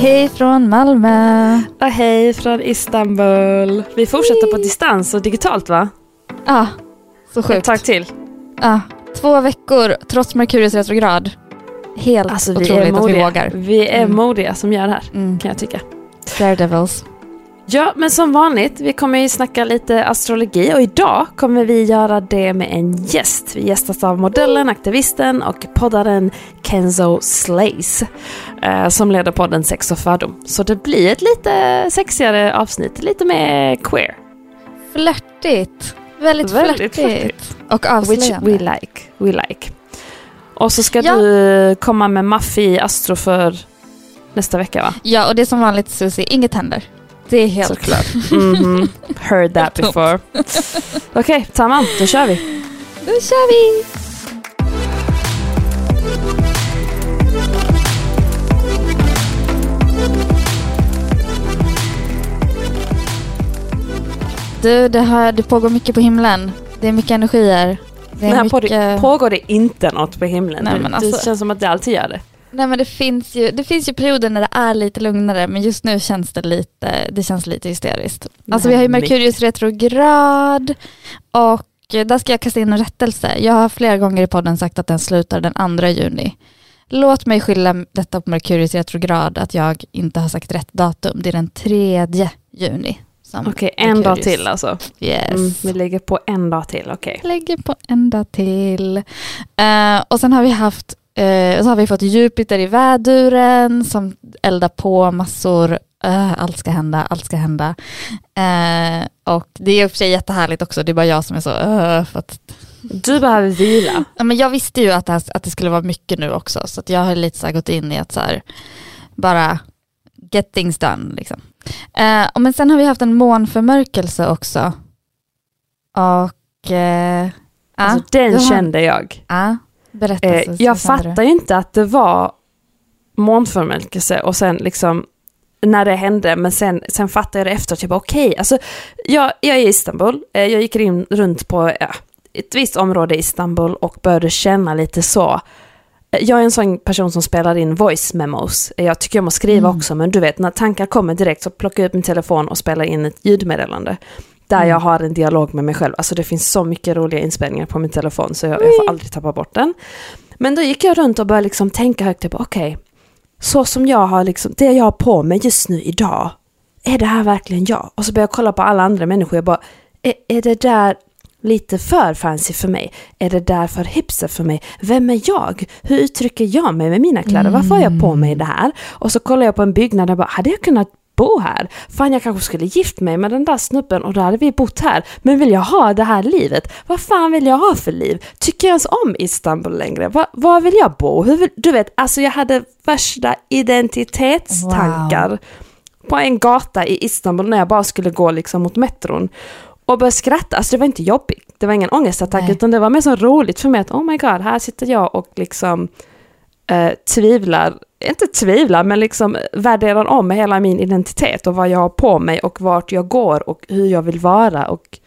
Hej från Malmö. Och hej från Istanbul. Vi fortsätter på distans och digitalt va? Ja, så Ett sjukt. tag till. Ja, två veckor trots Merkurius retrograd. Helt Alltså vi otroligt är att vi vågar. Vi är Mm. modiga som gör det här, Mm. kan jag tycka. Daredevils. Ja, men som vanligt, vi kommer ju snacka lite astrologi och idag kommer vi göra det med en gäst. Vi gästas av modellen, aktivisten och poddaren Kenzo Slays eh, som leder podden Sex och fördom. Så det blir ett lite sexigare avsnitt, lite mer queer. Flörtigt. Väldigt, Väldigt flörtigt. Och Which avslöjande. we like. We like. Och så ska Ja. du komma med maffig astro för nästa vecka va? Ja, och det är som vanligt Susie, inget händer. Det är helt... Såklart. Mhm. Heard that before. Okej, tamam, då kör vi. Då kör vi! Du, det, här, det pågår mycket på himlen. Det är mycket energier. Det är här mycket... på, pågår det inte något på himlen. Nej, Det- men Det alltså- känns som att det alltid gör det. Nej men det finns, ju, det finns ju perioder när det är lite lugnare men just nu känns det lite, det känns lite hysteriskt. Alltså vi har ju Merkurius retrograd och där ska jag kasta in en rättelse. Jag har flera gånger i podden sagt att den slutar den 2 juni. Låt mig skylla detta på Merkurius retrograd att jag inte har sagt rätt datum. Det är den 3 juni. Okej, en dag till alltså. Yes. Mm, vi lägger på en dag till, okej. lägger på en dag till. Eh, och sen har vi haft eh, så har vi fått Jupiter i väduren som eldar på massor. Eh, allt ska hända, allt ska hända. Eh, och det är i och för sig jättehärligt också, det är bara jag som är så, uh, för att, Du behöver vila. ja, men jag visste ju att det, här, att det skulle vara mycket nu också, så jag har lite så gått in i att så här, bara get things done. Liksom. Eh, och men sen har vi haft en månförmörkelse också. Och eh, Alltså, ja, den har- kände jag. Ja, berätta. Eh, jag fattar ju inte att det var månförmörkelse och sen liksom när det hände, men sen, sen fattade jag det efteråt. Jag bara okej, alltså jag, jag är i Istanbul, eh, jag gick in runt på ja, ett visst område i Istanbul och började känna lite så. Eh, Jag är en sån person som spelar in voice memos. Eh, Jag tycker om att skriva Mm. också, men du vet när tankar kommer direkt så plockar jag upp min telefon och spelar in ett ljudmeddelande. Där Mm. jag har en dialog med mig själv. Alltså det finns så mycket roliga inspelningar på min telefon så jag, jag får aldrig tappa bort den. Men då gick jag runt och började liksom tänka högt, typ, okej, så som jag har liksom, det jag har på mig just nu idag, är det här verkligen jag? Och så började jag kolla på alla andra människor, jag bara, är, är det där lite för fancy för mig? Är det där för hipster för mig? Vem är jag? Hur uttrycker jag mig med mina kläder? Varför har jag på mig det här? Och så kollar jag på en byggnad och bara, hade jag kunnat bo här? Fan, jag kanske skulle gift mig med den där snubben och då hade vi bott här. Men vill jag ha det här livet? Vad fan vill jag ha för liv? Tycker jag ens om Istanbul längre? Va, var vill jag bo? Vill, du vet, alltså jag hade värsta identitetstankar på en gata i Istanbul när jag bara skulle gå liksom mot metron. Och började skratta, alltså det var inte jobbigt. Det var ingen ångestattack Nej. utan det var mer så roligt för mig att oh my god, här sitter jag och liksom eh, tvivlar, inte tvivlar, men liksom värderar om hela min identitet och vad jag har på mig och vart jag går och hur jag vill vara. Och,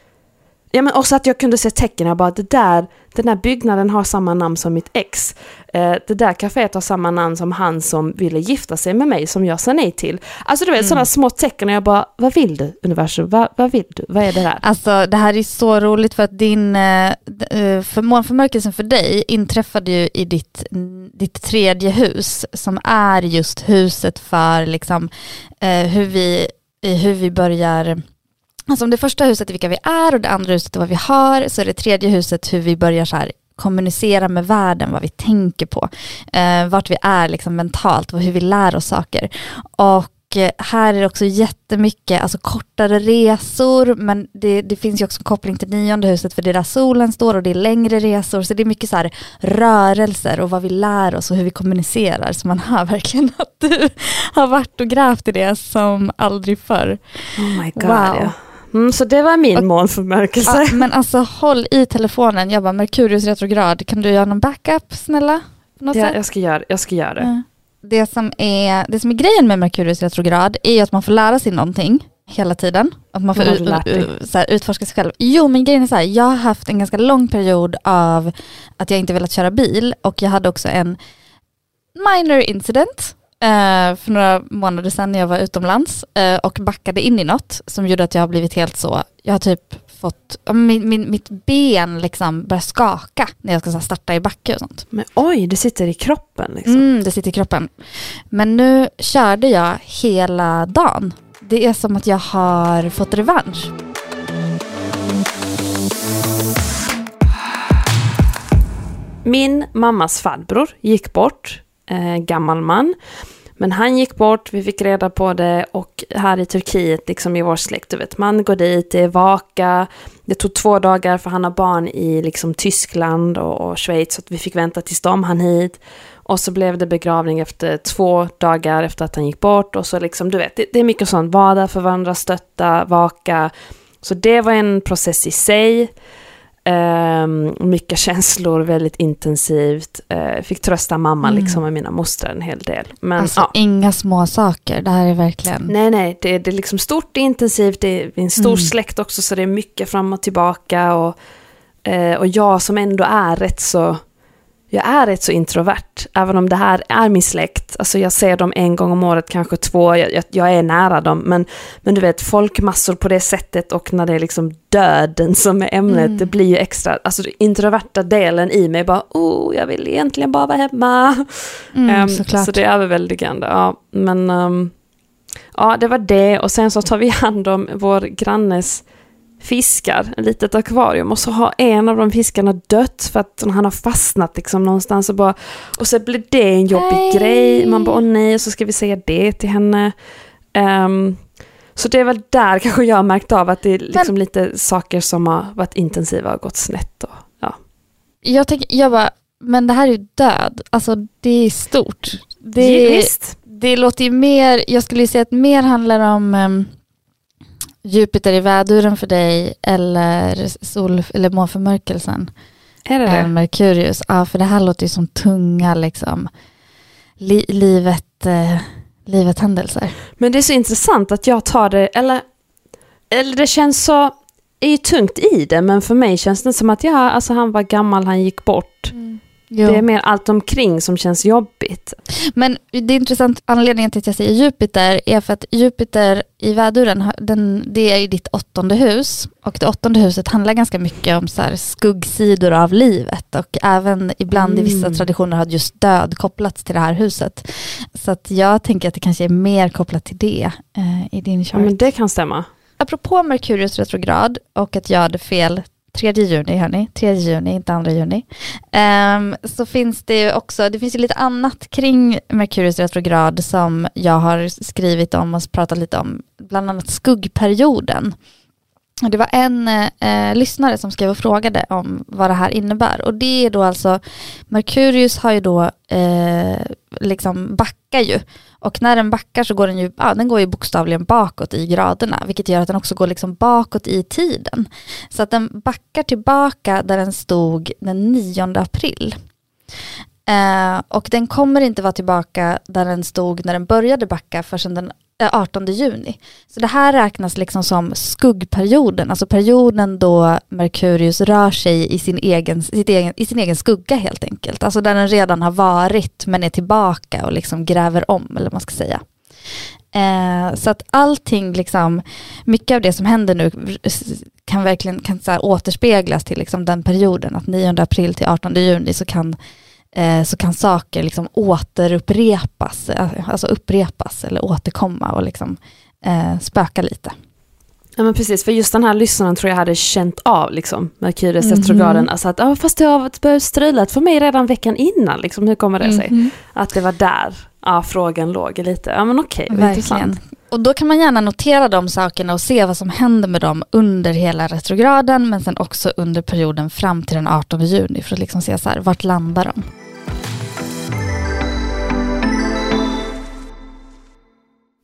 ja, men också att jag kunde se tecken, jag bara det där, den här byggnaden har samma namn som mitt ex. Eh, det där kaféet har samma namn som han som ville gifta sig med mig som jag sa nej till. Alltså du vet sådana små tecken och jag bara, vad vill du universum? Vad, vad vill du? Vad är det där? Alltså det här är så roligt för att din eh, eh, för månförmörkelsen för dig inträffade ju i ditt, ditt tredje hus som är just huset för liksom, eh, hur, vi, hur vi börjar Alltså om det första huset är vilka vi är och det andra huset är vad vi har så är det tredje huset hur vi börjar så här kommunicera med världen, vad vi tänker på, eh, vart vi är liksom mentalt och hur vi lär oss saker. Och eh, här är det också jättemycket alltså kortare resor men det, det finns ju också en koppling till nionde huset för det är där solen står och det är längre resor så det är mycket så här rörelser och vad vi lär oss och hur vi kommunicerar så man hör verkligen att du har varit och grävt i det som aldrig förr. Oh my god. Wow. Ja. Mm, så det var min månförmörkelse. Ja, men alltså håll i telefonen, jag bara Merkurius retrograd, kan du göra någon backup snälla? Något Ja, sätt? jag, ska göra, jag ska göra det. Ja. Det, som är, det som är grejen med Merkurius retrograd är att man får lära sig någonting hela tiden. Att man får ut, här, utforska sig själv. Jo men grejen är så här, jag har haft en ganska lång period av att jag inte velat köra bil och jag hade också en minor incident eh, för några månader sedan när jag var utomlands eh, och backade in i något som gjorde att jag har blivit helt så, jag har typ fått, min, min, mitt ben liksom börjar skaka när jag ska här, starta i backe och sånt. Men oj, det sitter i kroppen liksom. Mm, det sitter i kroppen. Men nu körde jag hela dagen. Det är som att jag har fått revansch. Min mammas farbror gick bort, eh, gammal man. Men han gick bort, vi fick reda på det och här i Turkiet, liksom i vår släkt, du vet, man går dit, det är vaka. Det tog två dagar för han har barn i liksom Tyskland och, och Schweiz, så att vi fick vänta tills de hann hit. Och så blev det begravning efter två dagar efter att han gick bort. Och så liksom, du vet, det, det är mycket sånt, vara där för varandra, stötta, vaka. Så det var en process i sig. Um, mycket känslor, väldigt intensivt. Uh, fick trösta mamma Mm. liksom med mina mostrar en hel del. Men alltså ja. inga små saker. Det här är verkligen... Nej, nej, det, det är liksom stort, det är intensivt, det är en stor Mm. släkt också så det är mycket fram och tillbaka. Och, eh, och jag som ändå är rätt så, jag är rätt så introvert, även om det här är min släkt. Alltså jag ser dem en gång om året, kanske två, jag, jag, är nära dem. Men, men du vet, folkmassor på det sättet och när det är liksom döden som är ämnet, Mm. det blir ju extra, alltså introverta delen i mig bara, oh, jag vill egentligen bara vara hemma. Mm, såklart. Så det är överväldigande. Ja, men ehm, ja, det var det. Och sen så tar vi hand om vår grannes fiskar, ett litet akvarium. Och så har en av de fiskarna dött för att han har fastnat liksom någonstans. Och, bara, och så blir det en jobbig Nej. grej. Man bara, åh nej, och så ska vi säga det till henne. Ehm, så det är väl där kanske jag har märkt av att det är liksom lite saker som har varit intensiva och gått snett. Och, ja. Jag, tänker, jag bara, men det här är ju död. Alltså det är stort. Det, Det, Visst. det låter ju mer, jag skulle ju säga att mer handlar om um, Jupiter i väduren för dig eller sol eller månförmörkelsen. Är det det? Merkurius. Ja, för det här låter ju som tunga liksom, li, livet, eh, livet händelser. Men det är så intressant att jag tar det, eller, eller det känns så, är ju tungt i det, men för mig känns det som att ja, alltså han var gammal, han gick bort. Jo. Det är mer allt omkring som känns jobbigt. Men det är intressant, anledningen till att jag säger Jupiter är för att Jupiter i väduren, den, det är i ditt åttonde hus och det åttonde huset handlar ganska mycket om så skuggsidor av livet och även ibland i vissa Mm. traditioner har just död kopplats till det här huset. Så att jag tänker att det kanske är mer kopplat till det eh, i din Ja, chart. men det kan stämma. Apropå Merkurius retrograd och att jag hade fel 3 juni, hörni, 3 juni, inte 2 juni, um, så finns det ju också, det finns ju lite annat kring Merkurius retrograd som jag har skrivit om och pratat lite om, bland annat skuggperioden. Det var en eh, lyssnare som skrev och frågade om vad det här innebär. Och det är då alltså, Merkurius har ju då, eh, liksom backar ju. Och när den backar så går den ju, ja, den går ju bokstavligen bakåt i graderna, vilket gör att den också går liksom bakåt i tiden. Så att den backar tillbaka där den stod den 9 april. Eh, och den kommer inte vara tillbaka där den stod när den började backa förrän den eh, 18 juni. Så det här räknas liksom som skuggperioden, alltså perioden då Merkurius rör sig i sin egen, sitt egen, i sin egen skugga helt enkelt. Alltså där den redan har varit men är tillbaka och liksom gräver om, eller vad man ska säga. Eh, så att allting, liksom, mycket av det som händer nu kan verkligen kan så här återspeglas till liksom den perioden, att 9 april till 18 juni så kan, så kan saker liksom återupprepas, eh, alltså upprepas eller återkomma och liksom, eh, spöka lite. Ja men precis, för just den här lyssnaren tror jag hade känt av liksom Merkurius Mhm. retrograden. Alltså att, ja fast det har börjat strulat för mig redan veckan innan liksom. Hur kommer det sig? Mhm. Att det var där ja, frågan låg lite. Ja men okej, vad intressant. Och då kan man gärna notera de sakerna och se vad som händer med dem under hela retrograden men sen också under perioden fram till den 18 juni för att liksom se så här, vart landar de?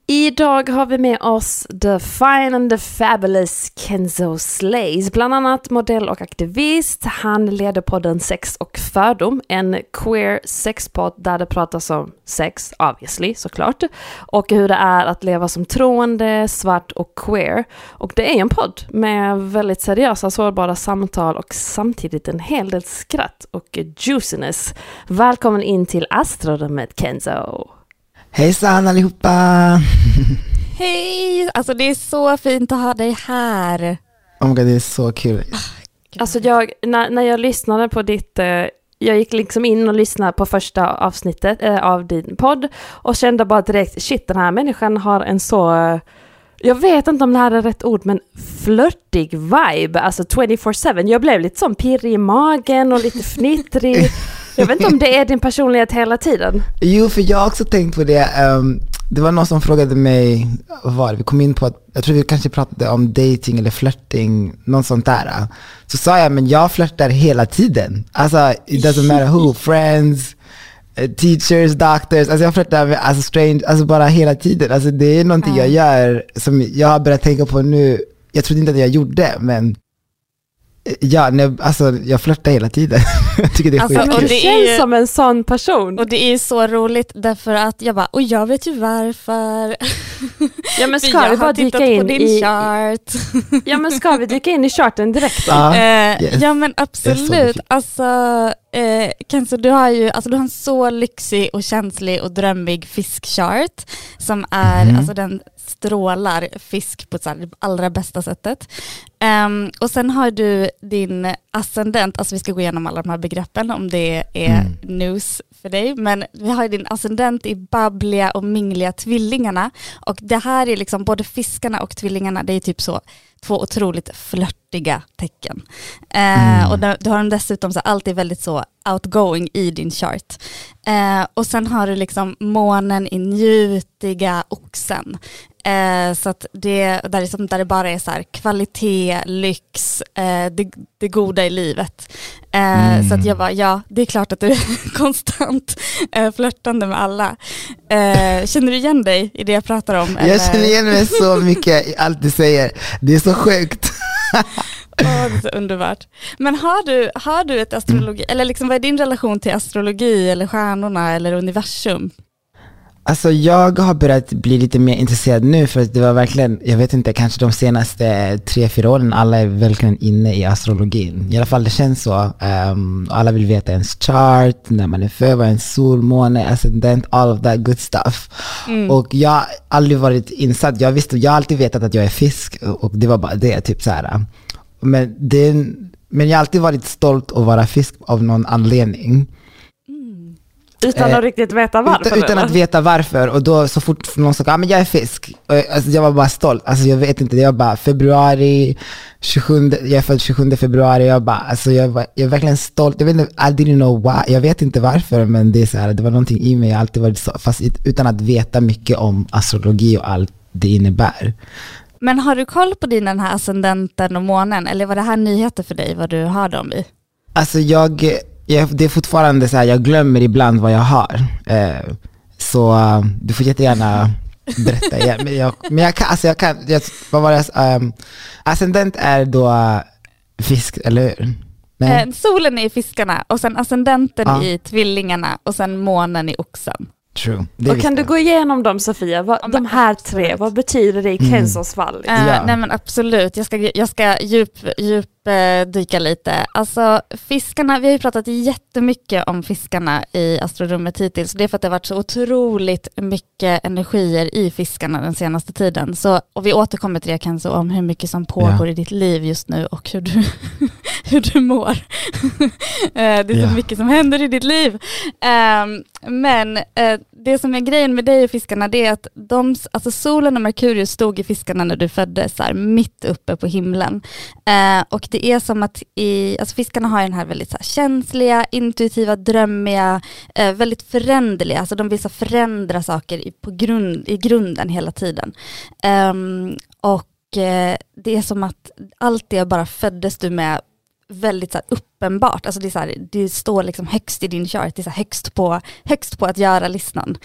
Idag har vi med oss the fine and the fabulous Kenzo Slays, bland annat modell och aktivist. Han leder podden Sex och fördom, en queer sexpodd där det pratas om sex, obviously såklart, och hur det är att leva som troende, svart och queer. Och det är en podd med väldigt seriösa, sårbara samtal och samtidigt en hel del skratt och juiciness. Välkommen in till astrorummet Kenzo! Hejsan allihopa! Hej! Alltså det är så fint att ha dig här. Oh my God, det är så kul. Alltså jag, när, när jag lyssnade på ditt, eh, jag gick liksom in och lyssnade på första avsnittet eh, av din podd och kände bara direkt, shit den här människan har en så, eh, jag vet inte om det här är rätt ord, men flörtig vibe, alltså 24-7. Jag blev lite sån pirrig i magen och lite fnittrig. Jag vet inte om det är din personlighet hela tiden. Jo, för jag har också tänkt på det. ehm, det var någon som frågade mig, vad var det? Vi kom in på att, jag tror vi kanske pratade om dating eller flirting, något sånt där. Så sa jag, men jag flörtar hela tiden. Alltså, it doesn't matter who, friends, eh, teachers, doctors, alltså jag flörtar med alltså strange, alltså bara hela tiden. Alltså det är någonting jag gör som jag har börjat tänka på nu. Jag trodde inte att jag gjorde, men eh, ja, nej, alltså jag flörtar hela tiden. jag tycker det är Alltså, skitkul. Du är känns ju- som en sån person. Och det är så roligt därför att jag bara, och jag vet ju varför. Ja men ska vi bara dyka på in din i... chart. Ja men ska vi dyka in i charten direkt. Eh, yes. Ja men är absolut. Alltså, eh, Kenzo, du har ju alltså, du har en så lyxig och känslig och drömmig fiskchart som är, Mhm. alltså den strålar fisk på det allra bästa sättet. Ehm, och sen har du din ascendent, alltså vi ska gå igenom alla de här begreppen om det är Mm. news för dig, men vi har ju din ascendent i babbliga och mingliga tvillingarna och det här är liksom både fiskarna och tvillingarna, det är typ så två otroligt flörtiga tecken. Eh, Mm. och du, du har dem dessutom så alltid väldigt så outgoing i din chart. Eh, och sen har du liksom månen i njutiga oxen. Eh, så att det, där, är som, där det bara är så här kvalitet, lyx, eh, det, det goda i livet. Eh, Mm. Så att jag bara, ja det är klart att du är konstant eh, flörtande med alla. Eh, känner du igen dig i det jag pratar om? eller? Jag känner igen mig så mycket i allt du säger. Det är så sjukt. Åh, det är så underbart. Men har du, har du ett astrologi, eller liksom, vad är din relation till astrologi eller stjärnorna eller universum? Alltså jag har börjat bli lite mer intresserad nu för att det var verkligen, jag vet inte, kanske de senaste tre, fyra åren, alla är verkligen inne i astrologin. I alla fall det känns så. Um, alla vill veta ens chart, när man är född, vad ens sol, måne, ascendent, all of that good stuff. Och jag har aldrig varit insatt, jag visste, jag har alltid vetat att jag är fisk och det var bara det, typ så här. Men, det, men jag har alltid varit stolt att vara fisk av någon anledning. Utan Eh, att riktigt veta varför? Utan, utan att veta varför. Och då så fort någon sa ah, men jag är fisk. Och, jag- alltså, jag var bara stolt. Alltså, jag vet inte, var bara februari, 27, jag är född 27 februari. Jag, bara, alltså, jag, var, jag är verkligen stolt. Jag vet inte, I didn't know why. Jag vet inte varför men det är så här, det var någonting i mig. Jag har alltid varit så, fast utan att veta mycket om astrologi och allt det innebär. Men har du koll på din den här ascendenten och månen eller var det här nyheter för dig vad du har dem i? Alltså jag, jag, det är fortfarande så här, jag glömmer ibland vad jag har. Eh, så eh, du får jättegärna berätta igen. Men jag, men jag kan, alltså jag kan, jag, vad var det, um, ascendent är då eh, fisk, eller hur? Nej? Eh, solen är i fiskarna och sen ascendenten Ja. i tvillingarna och sen månen i oxen. True. Det Och kan du jag. gå igenom dem Sofia? Vad, Ja, de här absolut. tre, vad betyder det i Mm. Kenzos fall? Eh, Ja. Nej men absolut, jag ska, jag ska djup, djup eh, dyka lite. Alltså fiskarna, vi har ju pratat jättemycket om fiskarna i astrorummet hittills. Det är för att det har varit så otroligt mycket energier i fiskarna den senaste tiden. Så, och vi återkommer till det Kenzo, om hur mycket som pågår Ja. i ditt liv just nu och hur du, hur du mår. Eh, det är så Ja. mycket som händer i ditt liv. Ehm, men eh, det som är grejen med dig och fiskarna det är att de, alltså solen och Merkurius stod i fiskarna när du föddes, så här, mitt uppe på himlen. Eh, och det är som att i, alltså fiskarna har den här väldigt så här, känsliga, intuitiva, drömmiga, eh, väldigt föränderliga, alltså de vill så förändra saker i, på grund, i grunden hela tiden. Um, och eh, det är som att allt det bara föddes du med väldigt så uppenbart, alltså det, är så här, det står liksom högst i din chart, det är så högst, på, högst på att göra-listan.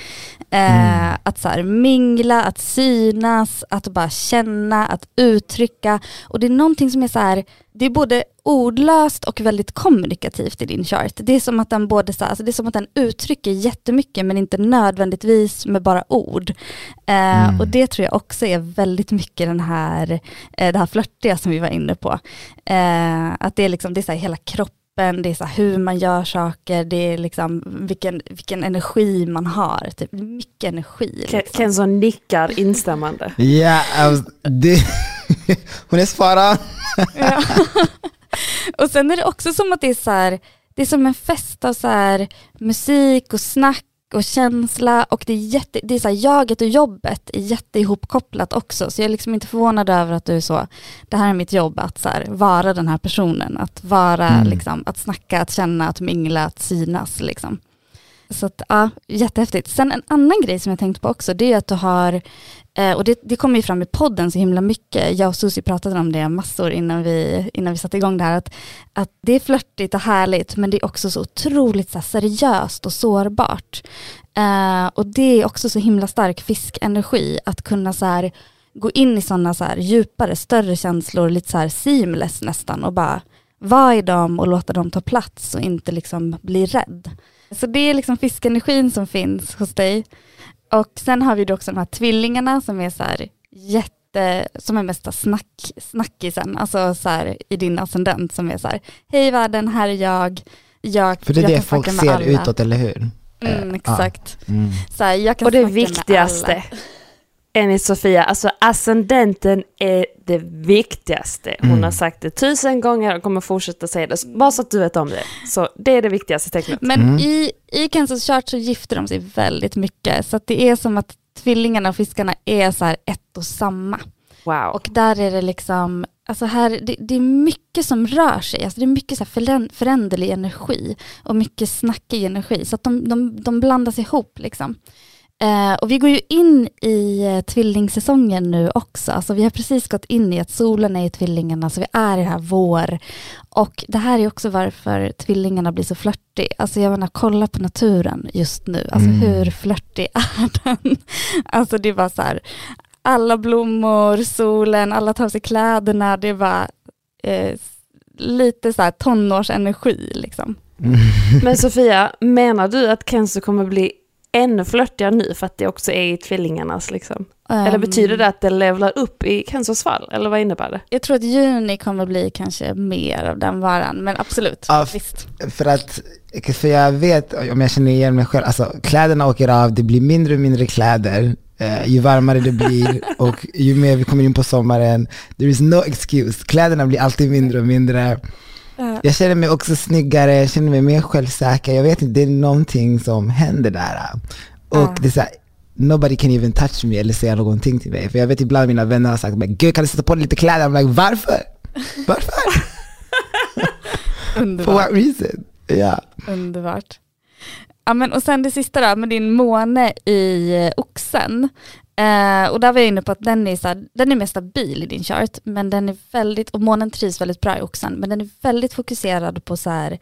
Eh, mm. Att så här, mingla, att synas, att bara känna, att uttrycka. Och det är någonting som är så här, det är både ordlöst och väldigt kommunikativt i din chart. Det är som att den både så, alltså det är som att den uttrycker jättemycket men inte nödvändigtvis med bara ord. Eh, mm. Och det tror jag också är väldigt mycket den här, eh, det här flörtiga som vi var inne på. Eh, att det är liksom, det är så hela kroppen, det är så hur man gör saker, det är liksom vilken, vilken energi man har. Typ mycket energi. Liksom. Kenzo nickar instämmande. Ja, alltså, det, hon är svarad. och sen är det också som att det är så här, det är som en fest av så här, musik och snack och känsla och det är, jätte, det är så här, jaget och jobbet är jätteihopkopplat också så jag är liksom inte förvånad över att du är så, det här är mitt jobb att så här, vara den här personen, att vara mm. liksom, att snacka, att känna, att mingla, att synas liksom. Så att, ja, jättehäftigt. Sen en annan grej som jag tänkte på också, det är att du har eh, och det, det kommer ju fram i podden så himla mycket. Jag och Susie pratade om det massor innan vi, innan vi satte igång det här. Att, att det är flörtigt och härligt men det är också så otroligt så här, seriöst och sårbart. Eh, och det är också så himla stark fiskenergi att kunna så här, gå in i sådana så här, djupare, större känslor, lite så här seamless nästan och bara vara i dem och låta dem ta plats och inte liksom bli rädd. Så det är liksom fiskenergin som finns hos dig. Och sen har vi då också de här tvillingarna som är så här jätte, som är mesta snack, snackisen, alltså så här i din ascendent som är så här, hej världen, här är jag, jag För det är jag det folk ser alla. utåt, eller hur? Mm, exakt. Ja. Mm. Så här, jag kan Och det viktigaste, enligt Sofia, alltså ascendenten är det viktigaste. Hon mm. har sagt det tusen gånger och kommer fortsätta säga det. Bara så att du vet om det. Så det är det viktigaste tecknet. Men mm. i, i Kansas chart så gifter de sig väldigt mycket. Så att det är som att tvillingarna och fiskarna är så här ett och samma. Wow. Och där är det liksom, alltså här, det, det är mycket som rör sig. Alltså det är mycket så här föränderlig energi och mycket snackig energi. Så att de, de, de blandas ihop liksom. Eh, och vi går ju in i eh, tvillingsäsongen nu också. Alltså vi har precis gått in i att solen är i tvillingarna, så vi är i det här vår. Och det här är också varför tvillingarna blir så flörtig. Alltså jag menar, kolla på naturen just nu. Alltså mm. hur flörtig är den? Alltså det är bara så här, alla blommor, solen, alla tar av sig kläderna. Det är bara eh, lite så här tonårsenergi liksom. Men Sofia, menar du att Kenzo kommer bli ännu flörtigare nu för att det också är i tvillingarnas liksom? Um, eller betyder det att det levlar upp i Kenzos fall? Eller vad innebär det? Jag tror att juni kommer bli kanske mer av den varan, men absolut. Ja, visst. För att, för jag vet, om jag känner igen mig själv, alltså kläderna åker av, det blir mindre och mindre kläder. Eh, ju varmare det blir och ju mer vi kommer in på sommaren, there is no excuse. Kläderna blir alltid mindre och mindre. Jag känner mig också snyggare, jag känner mig mer självsäker. Jag vet inte, det är någonting som händer där. Och det är så här, nobody can even touch me eller säga någonting till mig. För jag vet ibland mina vänner har sagt men gud kan du sätta på dig lite kläder? I'm like varför? Varför? Underbart. For what reason? Yeah. Underbart. Ja, men, och sen det sista då, med din måne i oxen. Eh, och där var jag inne på att den är, så här, den är mer stabil i din chart, men den är väldigt, och månen trivs väldigt bra i oxen, men den är väldigt fokuserad på så här,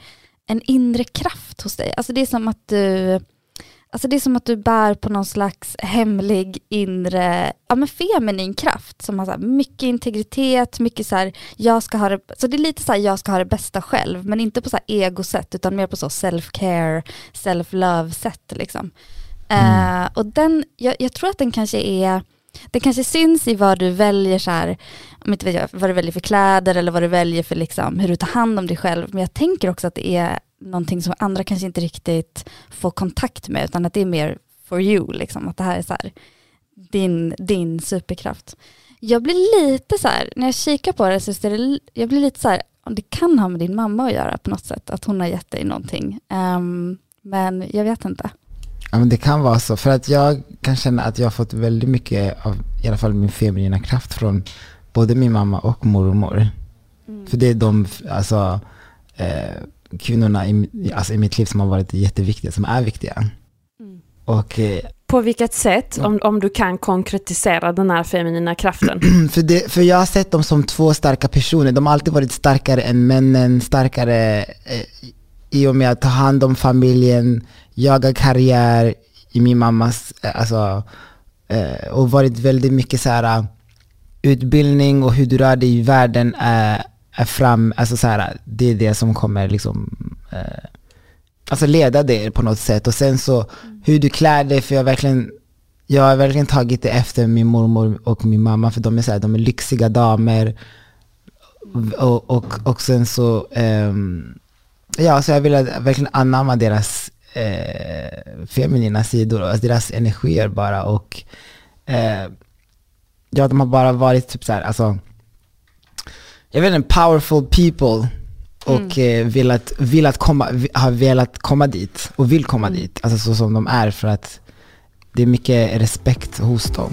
en inre kraft hos dig. Alltså det är som att du Alltså det är som att du bär på någon slags hemlig inre, ja men feminin kraft som har så mycket integritet, mycket så här, jag ska ha det, så det är lite så här, jag ska ha det bästa själv, men inte på så här ego-sätt utan mer på så self-care, self-love-sätt liksom. Mm. Uh, och den, jag, jag, tror att den kanske är, den kanske syns i vad du väljer så här, om inte vet jag, vad du väljer för kläder eller vad du väljer för liksom, hur du tar hand om dig själv. Men jag tänker också att det är någonting som andra kanske inte riktigt får kontakt med, utan att det är mer for you, liksom, att det här är så här, din, din superkraft. Jag blir lite så här, när jag kikar på det så är det, jag blir lite så här, det kan ha med din mamma att göra på något sätt, att hon har gett dig någonting. Um, men jag vet inte. Ja, men det kan vara så, för att jag kan känna att jag har fått väldigt mycket av i alla fall min feminina kraft från både min mamma och mormor. Mm. För det är de alltså, eh, kvinnorna i, alltså i mitt liv som har varit jätteviktiga, som är viktiga. Mm. Och, eh, På vilket sätt, om, om du kan konkretisera den här feminina kraften? för, det, för jag har sett dem som två starka personer. De har alltid varit starkare än männen, starkare eh, i och med att ta hand om familjen, jaga karriär i min mammas, eh, alltså, eh, och varit väldigt mycket så här eh, utbildning och hur du rör dig i världen är, är fram, alltså så här, det är det som kommer liksom eh, alltså leda dig på något sätt. Och sen så hur du klär dig, för jag har verkligen jag har verkligen tagit det efter min mormor och min mamma, för de är, så här, de är lyxiga damer. Och, och, och sen så, um, ja, så jag vill verkligen anamma deras eh, feminina sidor, alltså deras energier bara. Och eh, ja, de har bara varit typ så här, alltså, jag vet inte, powerful people och mm. eh, velat, velat komma, har velat komma dit och vill komma mm. dit, alltså så som de är för att det är mycket respekt hos dem.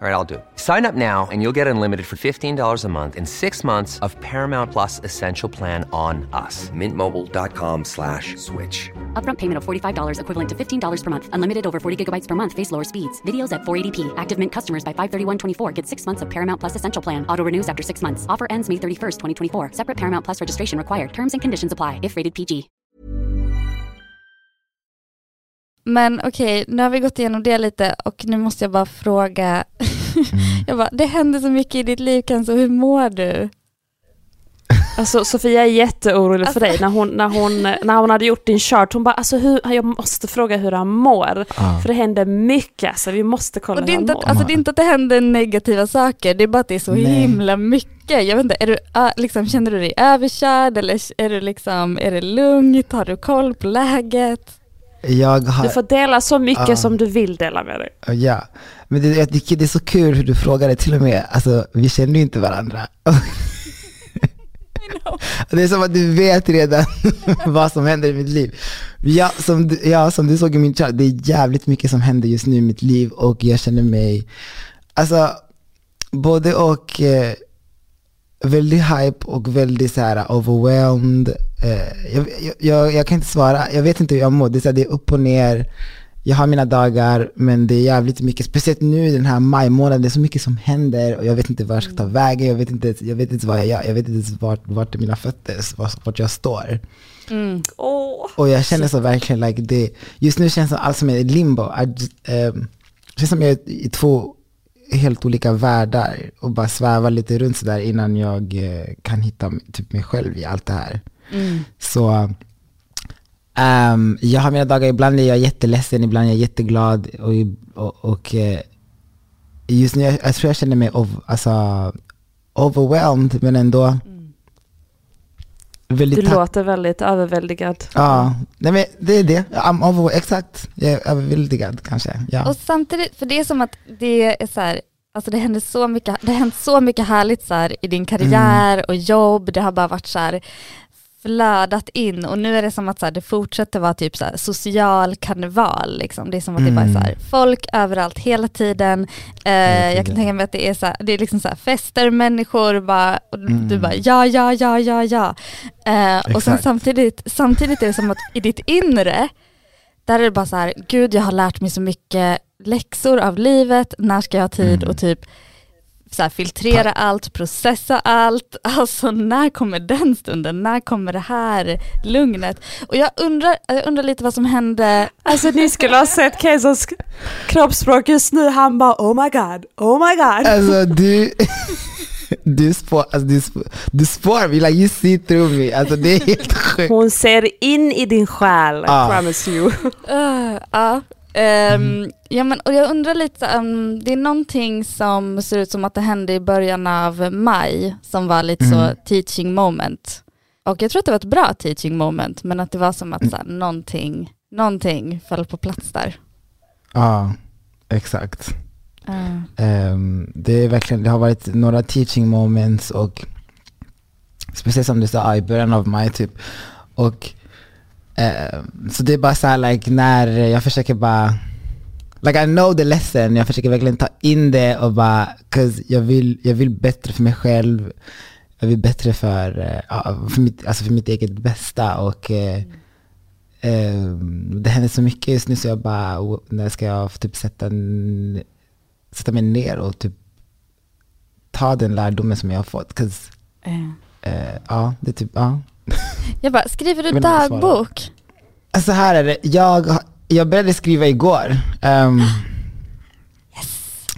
All right, I'll do it. Sign up now and you'll get unlimited for $15 a month in six months of Paramount Plus Essential Plan on us. Mintmobile.com slash switch. Upfront payment of $45 equivalent to $15 per month. Unlimited over 40 gigabytes per month. Face lower speeds. Videos at 480p. Active Mint customers by 531.24 get six months of Paramount Plus Essential Plan. Auto renews after six months. Offer ends May 31st, 2024. Separate Paramount Plus registration required. Terms and conditions apply if rated PG. Men okej, okay, nu har vi gått igenom det lite och nu måste jag bara fråga. Mm. jag bara, det händer så mycket i ditt liv Kenzo, hur mår du? Alltså Sofia är jätteorolig alltså, för dig när hon, när, hon, när hon hade gjort din chart. Hon bara, alltså hur, jag måste fråga hur han mår. Ah. För det händer mycket, alltså vi måste kolla hur han mår. Alltså, det är inte att det händer negativa saker, det är bara att det är så Nej. himla mycket. Jag vet inte, är du, liksom, känner du dig överkörd eller är, du liksom, är det lugnt? Har du koll på läget? Har, du får dela så mycket uh, som du vill dela med dig. Ja, men det, jag tycker det är så kul hur du frågar det till och med. Alltså, vi känner ju inte varandra. det är som att du vet redan vad som händer i mitt liv. Ja som, du, ja, som du såg i min chart, det är jävligt mycket som händer just nu i mitt liv och jag känner mig, alltså både och eh, väldigt hype och väldigt så här overwhelmed. Eh, jag, jag, jag, kan inte svara, jag vet inte hur jag mår. Det är, här, det är upp och ner. Jag har mina dagar, men det är jävligt mycket, speciellt nu den här majmånaden, det är så mycket som händer och jag vet inte vart jag ska ta vägen, jag vet inte, jag vet inte vad jag gör, jag vet inte vart, vart mina fötter, vart, vart jag står. Mm. Oh. Och jag känner så verkligen, like det, just nu känns det allt som är limbo. Just, um, det känns som jag är i två helt olika världar och bara sväva lite runt sådär innan jag eh, kan hitta typ mig själv i allt det här. Mm. Så um, jag har mina dagar, ibland är jag jätteledsen, ibland är jag jätteglad och, och, och eh, just nu, jag, jag, tror jag känner mig ov, alltså, overwhelmed men ändå mm. Du låter väldigt överväldigad. Ja, nej men det är det. I'm over, exakt. Jag är överväldigad kanske. Ja. Och samtidigt, för det är som att det är så här, alltså det händer så mycket, det har hänt så mycket härligt så här, i din karriär mm. och jobb, det har bara varit så här, flödat in och nu är det som att så här, det fortsätter vara typ så här, social karneval. Liksom. Det är som att mm. det bara är så här, mm. folk överallt hela tiden. Eh, jag kan tänka mig att det är, så här, det är liksom så fester, människor bara, och mm. du bara ja, ja, ja, ja, ja. Eh, och sen samtidigt, samtidigt är det som att i ditt inre, där är det bara så här, gud jag har lärt mig så mycket läxor av livet, när ska jag ha tid mm. och typ här, filtrera allt, processa allt. Alltså när kommer den stunden? När kommer det här lugnet? Och jag undrar, jag undrar lite vad som hände. Alltså ni skulle ha sett Kejsars kroppsspråk just nu, han bara oh my god, oh my god. Alltså du, du spår, alltså, du, spår, du spår me, like you see through me. Alltså det är helt sjukt. Hon ser in i din själ, I Ah. promise you. Uh, ja. Ehm, ja, men, och jag undrar lite, um, det är någonting som ser ut som att det hände i början av maj som var lite så Mm. teaching moment. Och jag tror att det var ett bra teaching moment, men att det var som att så här, någonting, någonting föll på plats där. Ja, exakt. Uh, Ehm, det, är verkligen, det har varit några teaching moments och speciellt som du sa i början av maj typ. Och ehm, så det är bara så här like när jag försöker bara Like I know the lesson, jag försöker verkligen ta in det och bara, cause jag vill, jag vill bättre för mig själv, jag vill bättre för, eh, ja, för, mitt, alltså för mitt eget bästa och eh, ehm, det händer så mycket just nu så jag bara, o- när ska jag typ sätta, sätta mig ner och typ ta den lärdomen som jag har fått. 'Cause, eh. eh, ja, det är typ, ja. Jag bara, skriver du dagbok? Så här är det, jag, jag började skriva igår. Ehm,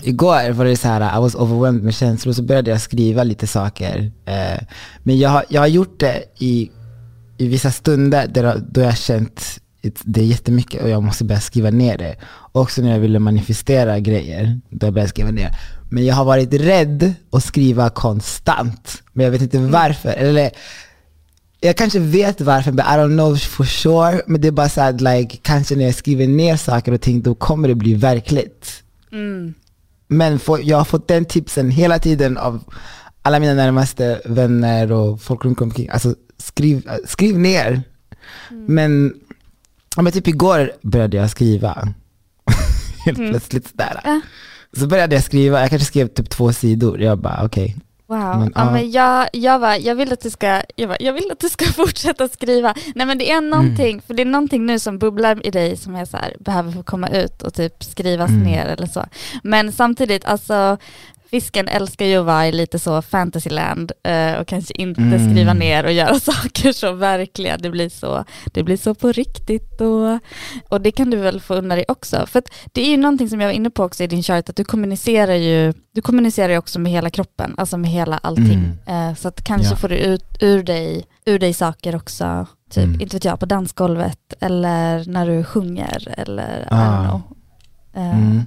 Igår var det så här, I was overwhelmed med känslor, så började jag skriva lite saker. Eh, men jag, har- jag har gjort det i, i vissa stunder där, då jag har känt det är jättemycket och jag måste börja skriva ner det. Också när jag ville manifestera grejer, då jag började skriva ner. Men jag har varit rädd att skriva konstant, men jag vet inte varför. Eller, jag kanske vet varför, but I don't know for sure. Men det är bara så att like, kanske när jag skriver ner saker och ting, då kommer det bli verkligt. Mm. Men får, jag har fått den tipsen hela tiden av alla mina närmaste vänner och folk runt omkring. Alltså skriv, skriv ner. Men, ja, men typ igår började jag skriva. Helt plötsligt sådär. Ja. Så började jag skriva, jag kanske skrev typ två sidor. Jag bara okej. Wow. Men, ja, ja. men jag, jag, var, jag, vill att du ska, jag, var, jag vill att du ska fortsätta skriva. Nej men det är någonting, för det är någonting nu som bubblar i dig som jag så här, behöver få komma ut och typ skrivas Mm. ner eller så. Men samtidigt, alltså Fisken älskar ju att vara i lite så fantasyland eh, och kanske inte Mm. skriva ner och göra saker så verkliga. Det blir så, det blir så på riktigt och, och det kan du väl få unna dig också. För det är ju någonting som jag var inne på också i din chart, att du kommunicerar ju, du kommunicerar ju också med hela kroppen, alltså med hela allting. Eh, så att kanske Ja. får du ut ur dig, ur dig saker också, typ, Mm. inte vet jag, på dansgolvet eller när du sjunger eller I Ah. don't know. Eh, Mm.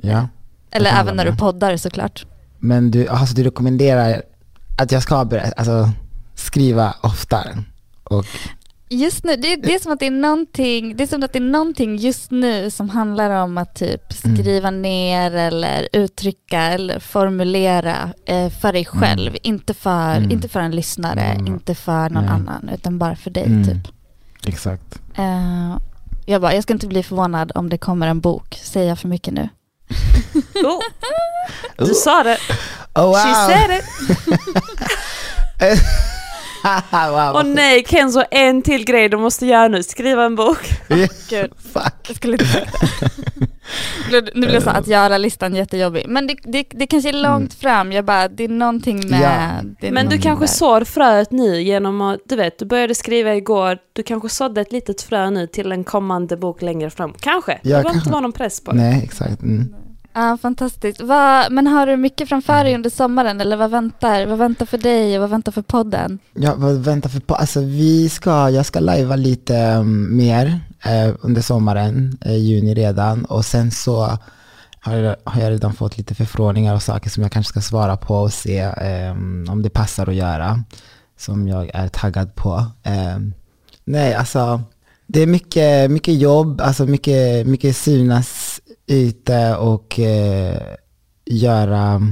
Ja. Eller även när du poddar såklart. Men du, alltså, du rekommenderar att jag ska börja alltså, skriva oftare? Och, Just nu, det, det är som att det är någonting, det är som att det är någonting just nu som handlar om att typ Mm. skriva ner eller uttrycka eller formulera eh, för dig själv, inte, för, Mm. inte för en lyssnare, Mm. inte för någon annan, utan bara för dig Mm. typ. exakt. Eh, jag bara, jag ska inte bli förvånad om det kommer en bok, säger jag för mycket nu? Oh, du sa det. Oh, wow! She said it. wow. Åh nej, Kenzo, en till grej du måste göra nu. Skriva en bok. Gud, Fuck. jag skulle inte det. Nu- Nu blev så att göra-listan jättejobbig. Men det, det, det kanske är långt fram, jag bara, det är någonting med... Ja. Det är Men du kanske där. sår fröet nu genom att, du vet, du började skriva igår, du kanske sådde ett litet frö nu till en kommande bok längre fram. Kanske, det Ja, behöver kanske. inte vara någon press på det. Nej, exakt. Mm. Ja, fantastiskt. Vad- men har du mycket framför dig under sommaren eller vad väntar? Vad väntar för dig och vad väntar för podden? Ja, vad väntar för på? Alltså vi ska, jag ska lajva lite um, mer eh, under sommaren, eh, juni redan. Och sen så har jag, har jag redan fått lite förfrågningar och saker som jag kanske ska svara på och se eh, om det passar att göra. Som jag är taggad på. Eh, nej, alltså det är mycket, mycket jobb, alltså mycket, mycket synas ute och eh, göra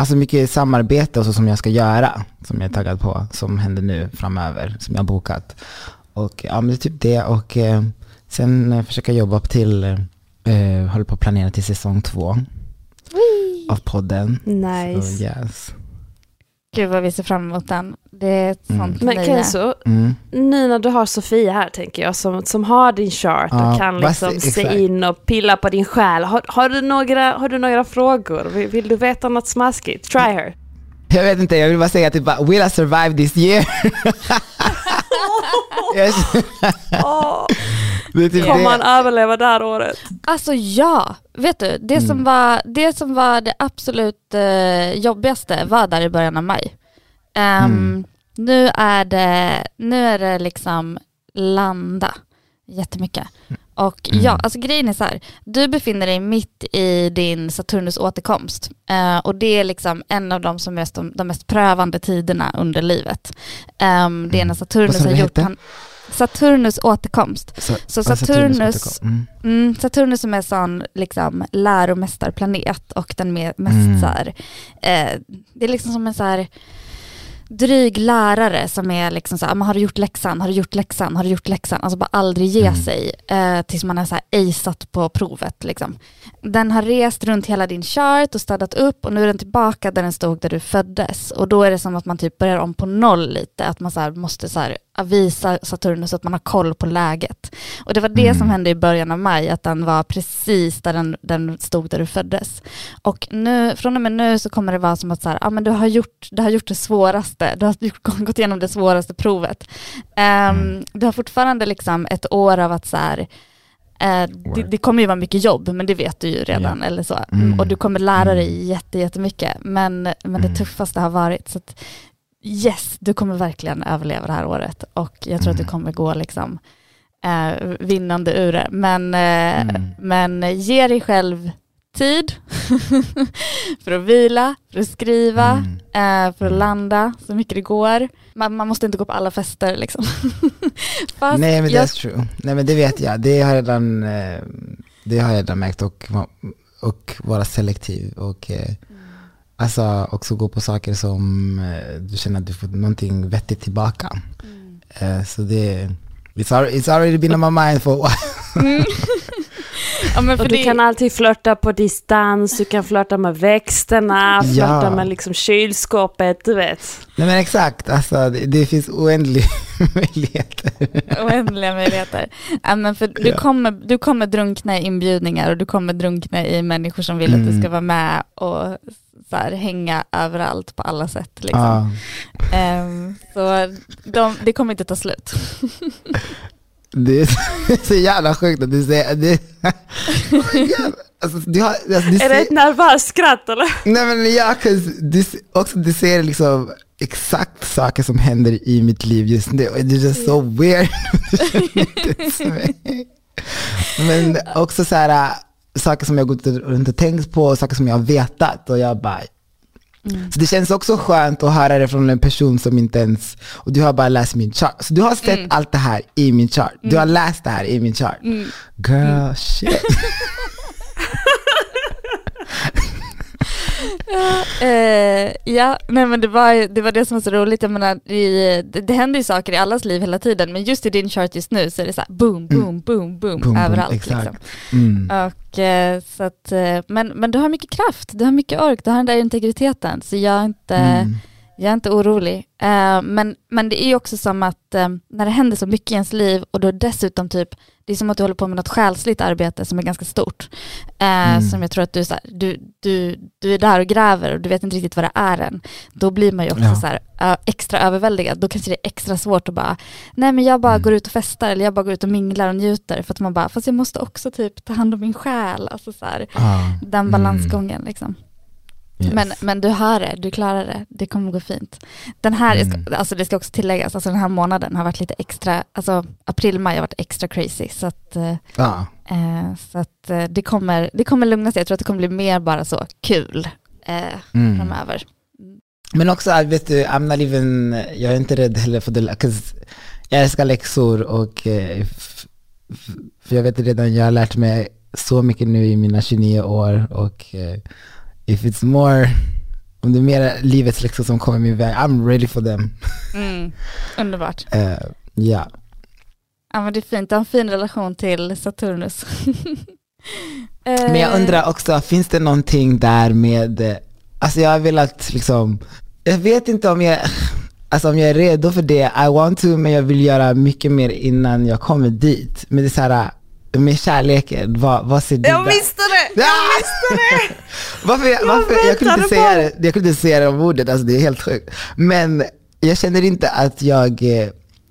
Alltså mycket samarbete och så som jag ska göra, som jag är taggad på, som händer nu framöver, som jag har bokat. Och ja, men det är typ det och eh, sen eh, försöka jobba upp till, eh, håller på att planera till säsong två av podden. Nice. Så yes. Gud vad vi ser fram emot den. Det är ett Mm. sånt Men nöje. Kenzo, Mm. nu när du har Sofia här tänker jag, som, som har din chart och kan vad liksom se- exakt. in och pilla på din själ. Har, har, du, några, har du några frågor? Vill, vill du veta något smaskigt? Try her. Jag vet inte, jag vill bara säga typ bara, will I survive this year? Är typ Kommer det. han överleva det här året? Alltså ja, vet du, det, som, Mm. var, det som var det absolut eh, jobbigaste var där i början av maj. Ehm, Mm. Nu är det, nu är det liksom landa jättemycket. Och Mm. ja, alltså grejen är så här, du befinner dig mitt i din Saturnus återkomst. Eh, och det är liksom en av de, som är de, de mest prövande tiderna under livet. Ehm, det är när Saturnus Mm. Vad sa har gjort han, Saturnus återkomst. Så, Så ja, Saturnus, återkom. Mm. Mm, Saturnus som är sån liksom läromästarplanet och den med, mest Mm. så här, eh, det är liksom som en så här dryg lärare som är liksom så här, "Men har du gjort läxan, har du gjort läxan, har du gjort läxan, alltså bara aldrig ge Mm. sig eh, tills man har så här aceat på provet liksom. Den har rest runt hela din chart och städat upp och nu är den tillbaka där den stod där du föddes och då är det som att man typ börjar om på noll lite, att man så här måste så här visa Saturnus att man har koll på läget. Och det var det Mm. som hände i början av maj, att den var precis där den, den stod där du föddes. Och nu, från och med nu så kommer det vara som att så här, ah, men du, har gjort, du har gjort det svåraste, du har gjort, gått igenom det svåraste provet. Ehm, Du har fortfarande liksom ett år av att så här, eh, det, det kommer ju vara mycket jobb, men det vet du ju redan. Eller så. Mm. Och du kommer lära dig jätte, jättemycket. Men, men det Mm. tuffaste har varit, så att, yes, du kommer verkligen överleva det här året. Och jag tror att du Mm. kommer gå liksom, eh, vinnande ur det. Men, eh, Mm. men ge dig själv tid för att vila, för att skriva, Mm. eh, för att Mm. landa så mycket det går. Man, man måste inte gå på alla fester liksom. Nej men jag, that's true. Nej men det vet jag. Det har jag redan, eh, det har jag redan märkt och, och vara selektiv och eh, alltså också gå på saker som eh, du känner att du får någonting vettigt tillbaka. Eh, så det, it's already, it's already been on my mind for a while. ja, men för Och du det, kan alltid flörta på distans, du kan flörta med växterna, Ja. flörta med liksom kylskåpet, du vet. Nej men exakt, alltså det, det finns oändliga möjligheter. oändliga möjligheter. Ja, men för du, Ja. kommer, du kommer drunkna i inbjudningar och du kommer drunkna i människor som vill att du Mm. ska vara med och så här, hänga överallt på alla sätt. Liksom. Ja. Ehm, så de, det kommer inte ta slut. Det är så- jävla sjukt att du säger det. Alltså, du har, alltså, du Är det ett nervöst skratt eller? nej men ja, du, också du ser liksom exakt saker som händer i mitt liv just nu. Och Det är just so weird. Men också så här, äh, saker som jag gått runt och tänkt på, saker som jag har vetat och jag bara Mm. Så det känns också skönt att höra det från en person som inte ens, och du har bara läst min chart. Så du har sett Mm. allt det här i min chart. Du har läst det här i min chart. Girl, shit. Eh, ja, nej men det var, det var det som var så roligt. Jag menar, i, det, det händer ju saker i allas liv hela tiden, men just i din chart just nu så är det så här boom, boom, boom, boom, Boom, boom, överallt. exakt. liksom. Mm. Och, eh, så att, eh, men, men du har mycket kraft, du har mycket ork, du har den där integriteten, så jag inte, Mm. Jag är inte orolig. Eh, men, men det är ju också som att eh, när det händer så mycket i ens liv och då dessutom typ, det är som att du håller på med något själsligt arbete som är ganska stort. Eh, Mm. Som jag tror att du, så här, du, du, du är där och gräver och du vet inte riktigt vad det är än. Då blir man ju också Ja. så här, extra överväldigad. Då kanske det är extra svårt att bara, nej men jag bara Mm. går ut och festar eller jag bara går ut och minglar och njuter. För att man bara, fast jag måste också typ ta hand om min själ. Alltså så här, Ah, den mm. balansgången liksom. Yes. Men, men du har det, du klarar det, det kommer gå fint. Den här, Mm. alltså det ska också tilläggas, alltså den här månaden har varit lite extra, alltså april, maj har varit extra crazy. Så att, eh, Ja. eh, så att eh, det, kommer, det kommer lugna sig, jag tror att det kommer bli mer bara så kul eh, Mm. framöver. Men också, att, vet du, I'm not even, jag är inte rädd heller för det, jag älskar läxor och eh, för jag vet redan, jag har lärt mig så mycket nu i mina 29 år och eh, if it's more, om det är mer livets läxor som kommer min väg, I'm ready for them. Mm. Underbart. Eh, Ja. Ja men det är fint, du har en fin relation till Saturnus. Men jag Eh, undrar också, finns det någonting där med, eh, alltså jag har velat liksom Jag vet inte om jag, alltså om jag är redo för det. I want to, men jag vill göra mycket mer innan jag kommer dit. Men det är så här, med kärleken, vad, vad ser du Jag visste det! Jag visste det! Varför, jag, varför, jag, kunde inte säga det, jag kunde inte säga det om ordet, alltså det är helt sjukt. Men jag känner inte att jag, eh,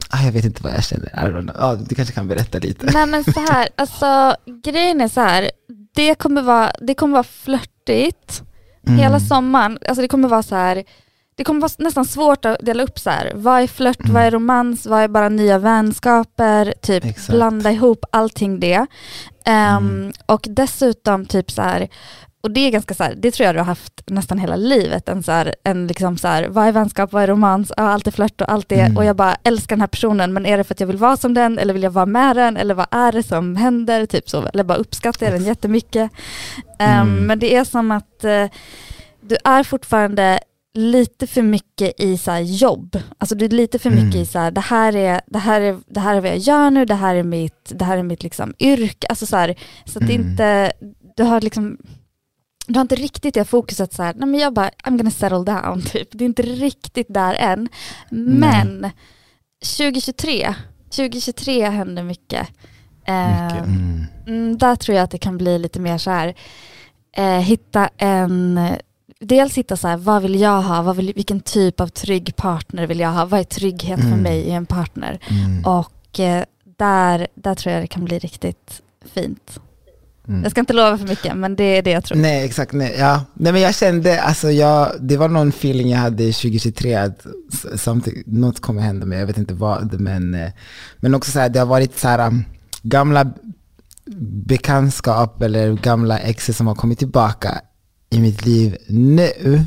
ah, jag vet inte vad jag känner. I don't know. Ah, du kanske kan berätta lite. Nej men så här, alltså grejen är så här, det kommer vara, det kommer vara flörtigt Mm. hela sommaren. Alltså det kommer vara så här, det kommer vara nästan svårt att dela upp så här. vad är flört, vad är romans, vad är bara nya vänskaper, typ Mm. Exakt. blanda ihop allting det. Ehm, Mm. Och dessutom typ så här, och det är ganska så här, det tror jag du har haft nästan hela livet, en så här, en liksom så här, vad är vänskap, vad är romans, ja, allt är flört och allt det, Mm. och jag bara älskar den här personen, men är det för att jag vill vara som den, eller vill jag vara med den, eller vad är det som händer, typ så, eller bara uppskattar jag den jättemycket. Mm. Men det är som att eh, du är fortfarande lite för mycket i så jobb. Alltså du är lite för mycket Mm. i så här, det här, är, det, här är, det här är vad jag gör nu, det här är mitt, det här är mitt liksom yrke. Alltså så här, så att det Mm. inte, du har liksom du har inte riktigt det fokuset så här, nej men jag bara, I'm gonna settle down typ. Det är inte riktigt där än. Men 2023, 2023 händer mycket. Eh, Mycket. Mm. Mm, där tror jag att det kan bli lite mer så här, eh, hitta en, dels hitta så här, vad vill jag ha, vad vill, vilken typ av trygg partner vill jag ha, vad är trygghet för Mm. mig i en partner? Mm. Och eh, där, där tror jag det kan bli riktigt fint. Mm. Jag ska inte lova för mycket, men det är det jag tror. Nej exakt, nej, ja. nej men jag kände, alltså jag, det var någon feeling jag hade 2023 att något kommer hända mig, jag vet inte vad, men, eh, men också så här, det har varit så här um, gamla bekantskap eller gamla exer som har kommit tillbaka i mitt liv nu.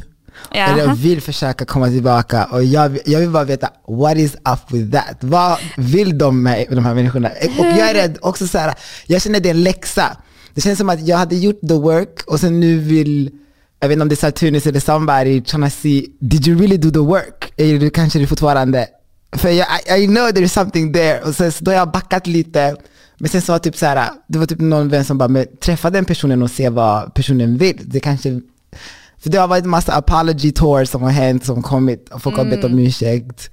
Eller Jaha. vill försöka komma tillbaka och jag, jag vill bara veta, what is up with that? Vad vill de med de här människorna? Och jag är rädd också så här, jag känner det är en läxa. Det känns som att jag hade gjort the work och sen nu vill, jag vet inte om det är Saturnus eller somebody trying to see, did you really do the work? Eller du kanske du fortfarande, för jag, I, I know there is something there. Och sen, så då har jag backat lite. Men sen var typ så här, det var typ någon vän som bara, men träffa den personen och se vad personen vill. Det kanske för det har varit massa apology tours som har hänt, som kommit och folk har bett om ursäkt.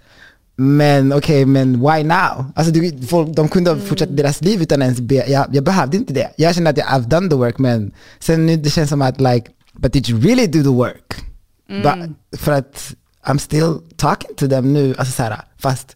Men okej, men why now? Alltså du, folk, de kunde ha fortsatt deras liv utan ens be, jag, jag behövde inte det. Jag kände att jag have done the work men sen nu det känns som att like, but did you really do the work? But, för att I'm still talking to them nu, alltså så här, fast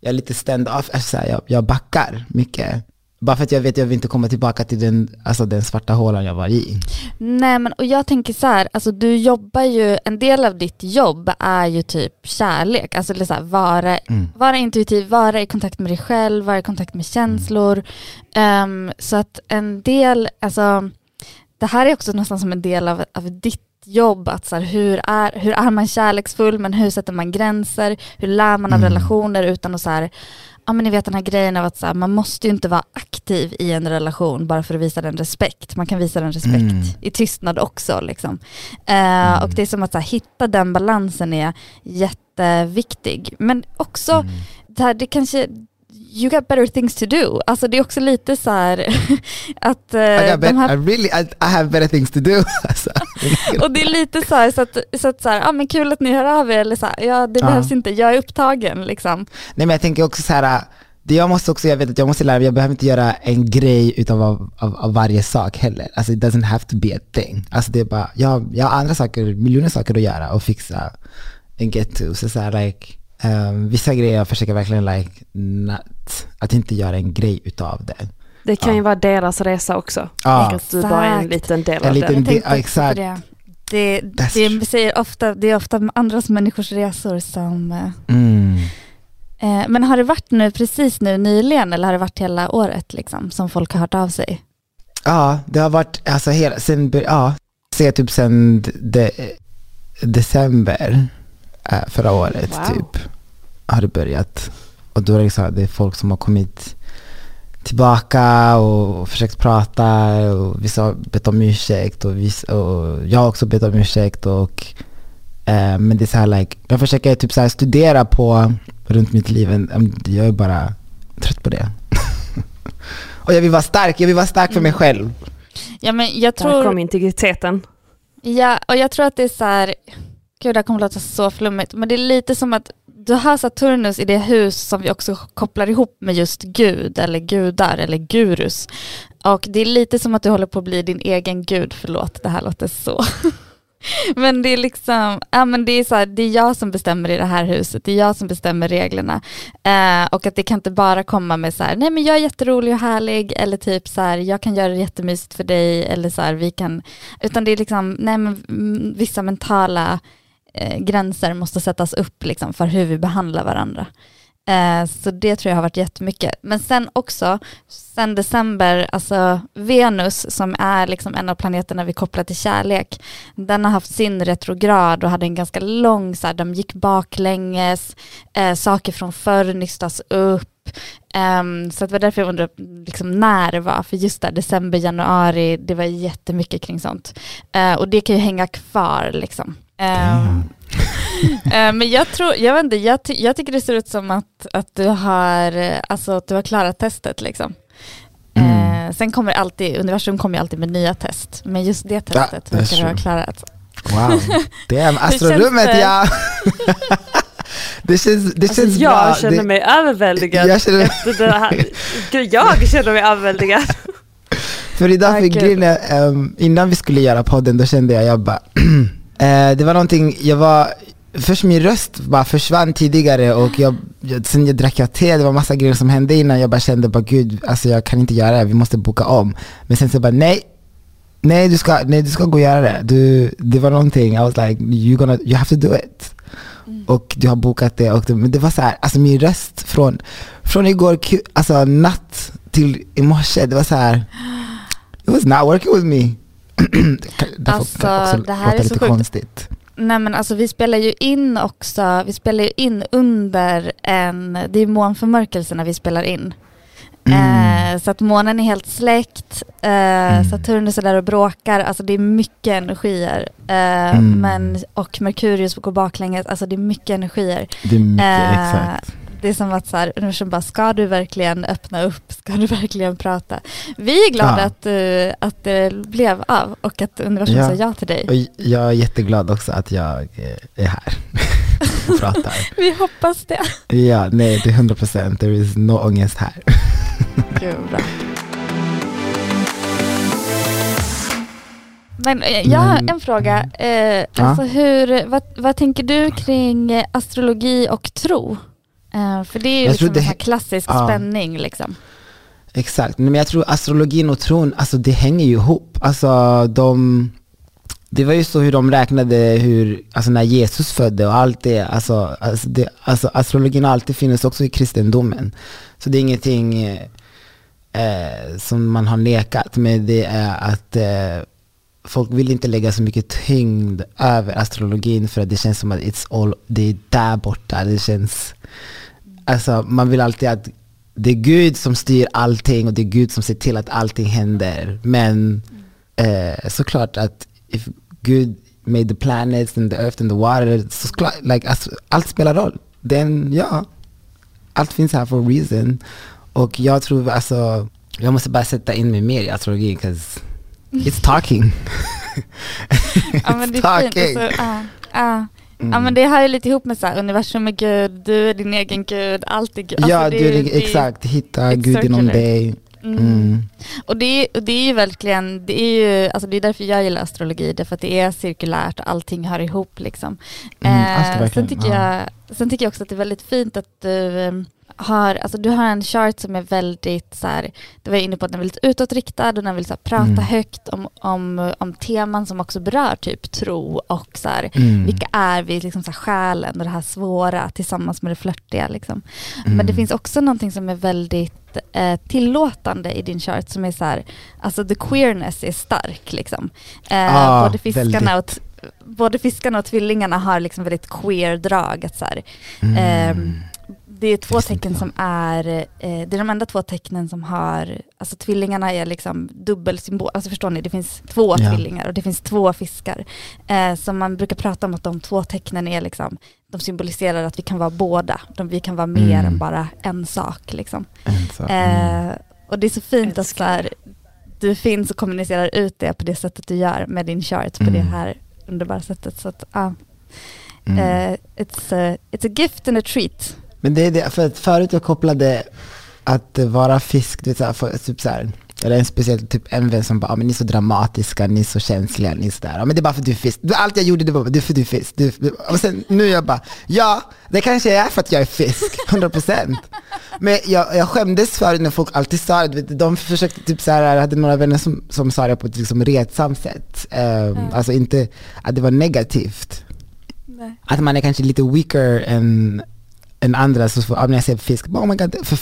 jag är lite stand off, alltså så här, jag, jag backar mycket. Bara för att jag vet att jag vill inte komma tillbaka till den, alltså den svarta hålan jag var i. Nej men och jag tänker så här, alltså du jobbar ju, en del av ditt jobb är ju typ kärlek, alltså eller så här, vara, Mm. vara intuitiv, vara i kontakt med dig själv, vara i kontakt med känslor. Ehm, så att en del, alltså det här är också nästan som en del av, av ditt jobb, att så här, hur, är, hur är man kärleksfull, men hur sätter man gränser, hur lär man av Mm. relationer utan att så här, ja men ni vet den här grejen av att så här, man måste ju inte vara aktiv i en relation bara för att visa den respekt. Man kan visa den respekt Mm. i tystnad också. Liksom. Eh, Och det är som att så här, hitta den balansen är jätteviktig. Men också, Mm. det, här, det kanske, you got better things to do. Alltså det är också lite så här att eh, I, got bet- här I really, I, I have better things to do. Alltså. och det är lite så här, så att, så att så här, ah, men kul att ni hör av er, eller så här, ja det Ja. behövs inte, jag är upptagen liksom. Nej men jag tänker också så här, det jag måste också, jag vet att jag måste lära mig, jag behöver inte göra en grej utav av, av, av varje sak heller. Alltså it doesn't have to be a thing. Alltså det är bara, jag, jag har andra saker, miljoner saker att göra och fixa and get to. Så så här, like, um, vissa grejer jag försöker verkligen like, not, att inte göra en grej utav det. Det kan ju vara deras resa också. Ja. Att du bara är en liten del En av liten det. Ja, exakt. det. Det, det, säger ofta, det är ofta andras människors resor som... eh, Mm. Eh, men har det varit nu precis nu nyligen eller har det varit hela året liksom, som folk har hört av sig? Ja, det har varit, alltså hela, sen, ja, se typ sen de, de, december äh, förra året Wow. typ, har det börjat. Och då är det, så, det är folk som har kommit tillbaka och försökt prata och vissa har bett om ursäkt och, vissa, och jag har också bett om ursäkt och eh, men det är så här like, jag försöker typ så här studera på runt mitt liv, jag är bara trött på det. och jag vill vara stark, jag vill vara stark för mig själv. Ja, men jag Där kom tror, integriteten. ja, och jag tror att det är så här, Gud det här kommer låta så flummigt, men det är lite som att du har Saturnus i det hus som vi också kopplar ihop med just Gud eller gudar eller gurus. Och det är lite som att du håller på att bli din egen gud, förlåt det här låter så. Men det är liksom, ja men det är så här, det är jag som bestämmer i det här huset, det är jag som bestämmer reglerna. Eh, och att det kan inte bara komma med så här, nej men jag är jätterolig och härlig, eller typ så här, jag kan göra det jättemysigt för dig, eller så här, vi kan, utan det är liksom, nej men mm, vissa mentala eh, gränser måste sättas upp liksom för hur vi behandlar varandra. Eh, så det tror jag har varit jättemycket. Men sen också, sen december, alltså Venus som är liksom en av planeterna vi kopplar till kärlek, den har haft sin retrograd och hade en ganska lång, så här, de gick baklänges, eh, saker från förr nystas upp, Um, så det var därför jag undrade liksom, när det var, för just där december, januari, det var jättemycket kring sånt. Uh, och det kan ju hänga kvar liksom. Uh, men jag tror, jag vet inte, jag, ty jag, tycker det ser ut som att, att du har, alltså att du har klarat testet liksom. Mm. Uh, sen kommer alltid, universum kommer alltid med nya test, men just det testet ja, verkar du ha klarat. Wow, det är astrorummet ja. Det känns, det alltså känns jag bra. känner det, mig överväldigad jag känner, efter det här. Jag känner mig överväldigad. För idag fick grejen um, innan vi skulle göra podden, då kände jag, jag bara, uh, det var någonting, jag var, först min röst bara försvann tidigare och jag, jag, sen jag drack jag te, det var massa grejer som hände innan, jag bara kände bara gud, alltså jag kan inte göra det, vi måste boka om. Men sen så bara nej, nej du ska, nej, du ska gå och göra det. Du, det var någonting, I was like, you, gonna, you have to do it. Mm. Och du har bokat det, och det, men det var så här, alltså min röst från, från igår alltså natt till i morse, det var så här, it was not working with me. Alltså det här är så sjukt. Konstigt. Nej men alltså vi spelar ju in också, vi spelar ju in under en, det är månförmörkelse när vi spelar in. Mm. Eh, så att månen är helt släckt, eh, mm. Saturnus är där och bråkar, alltså det är mycket energier. Eh, mm. men, och Merkurius går baklänges, alltså det är mycket energier. Det är mycket, exakt. Det är som att så här, universum bara, ska du verkligen öppna upp? Ska du verkligen prata? Vi är glada ja. att, uh, att det blev av och att universum ja. sa ja till dig. Och jag är jätteglad också att jag är här och pratar. Vi hoppas det. Ja, nej, det är 100 procent. There is no ångest här. Gud, bra. Men eh, jag har en fråga. Eh, alltså hur, vad, vad tänker du kring astrologi och tro? Uh, för det är ju liksom det, en klassisk ja. spänning liksom. Exakt, men jag tror astrologin och tron, alltså det hänger ju ihop. Alltså de, det var ju så hur de räknade hur, alltså när Jesus födde och allt det, alltså, alltså, det, alltså astrologin har alltid funnits också i kristendomen. Så det är ingenting eh, som man har nekat, men det är att eh, folk vill inte lägga så mycket tyngd över astrologin för att det känns som att it's all, det är där borta, det känns alltså man vill alltid att det är Gud som styr allting och det är Gud som ser till att allting händer. Men eh, såklart att if Gud made the planets and the earth and the water, så klart, like, alltså, allt spelar roll. Den, ja, allt finns här for a reason. Och jag tror alltså, jag måste bara sätta in mig mer i astrologin it's talking. ja men det är talking. fint. Alltså, uh, uh. Mm. Ja men det hör ju lite ihop med så här, universum är Gud, du är din egen Gud, allt är Gud. Alltså ja, det, du är, det, exakt, hitta Gud inom dig. Mm. Mm. Och, det, och det är ju verkligen, det är ju, alltså det är därför jag gillar astrologi, därför att det är cirkulärt och allting hör ihop liksom. Mm, eh, sen, tycker ja. jag, sen tycker jag också att det är väldigt fint att du ehm, har, alltså du har en chart som är väldigt så här, du var inne på att den är väldigt utåtriktad och den vill så här, prata mm. högt om, om, om teman som också berör typ tro och så här, mm. vilka är vi, liksom så här, själen och det här svåra tillsammans med det flörtiga. Liksom. Mm. Men det finns också någonting som är väldigt eh, tillåtande i din chart som är så här, alltså the queerness är stark liksom. Eh, ah, både fiskarna och både fiskarna och tvillingarna har liksom väldigt queer drag. Att så här, eh, det är två tecken som är, eh, det är de enda två tecknen som har, alltså tvillingarna är liksom dubbelsymbol, alltså förstår ni, det finns två ja. tvillingar och det finns två fiskar. Eh, så man brukar prata om att de två tecknen är liksom, de symboliserar att vi kan vara båda, de, vi kan vara mer mm. än bara en sak liksom. En sak. Mm. Eh, och det är så fint att så här, du finns och kommunicerar ut det på det sättet du gör med din chart, på mm. det här underbara sättet. Så att, ah. Mm. Eh, it's, a, it's a gift and a treat. Men det är det, för att förut jag kopplade att vara fisk, du vet, så här, för, typ så här, eller en speciell typ en vän som bara, ah, men ni är så dramatiska, ni är så känsliga, ni är sådär. Ja, men det är bara för att du är fisk. Allt jag gjorde det var är för att du är fisk. Du, och sen nu jag bara, ja, det kanske är för att jag är fisk, 100%. Men jag, jag skämdes för när folk alltid sa det, de försökte typ så här, jag hade några vänner som, som sa det på ett liksom retsamt sätt. Um, mm. Alltså inte att det var negativt. Nej. Att man är kanske lite weaker än än andra så får, när jag ser fisk, oh my god, för,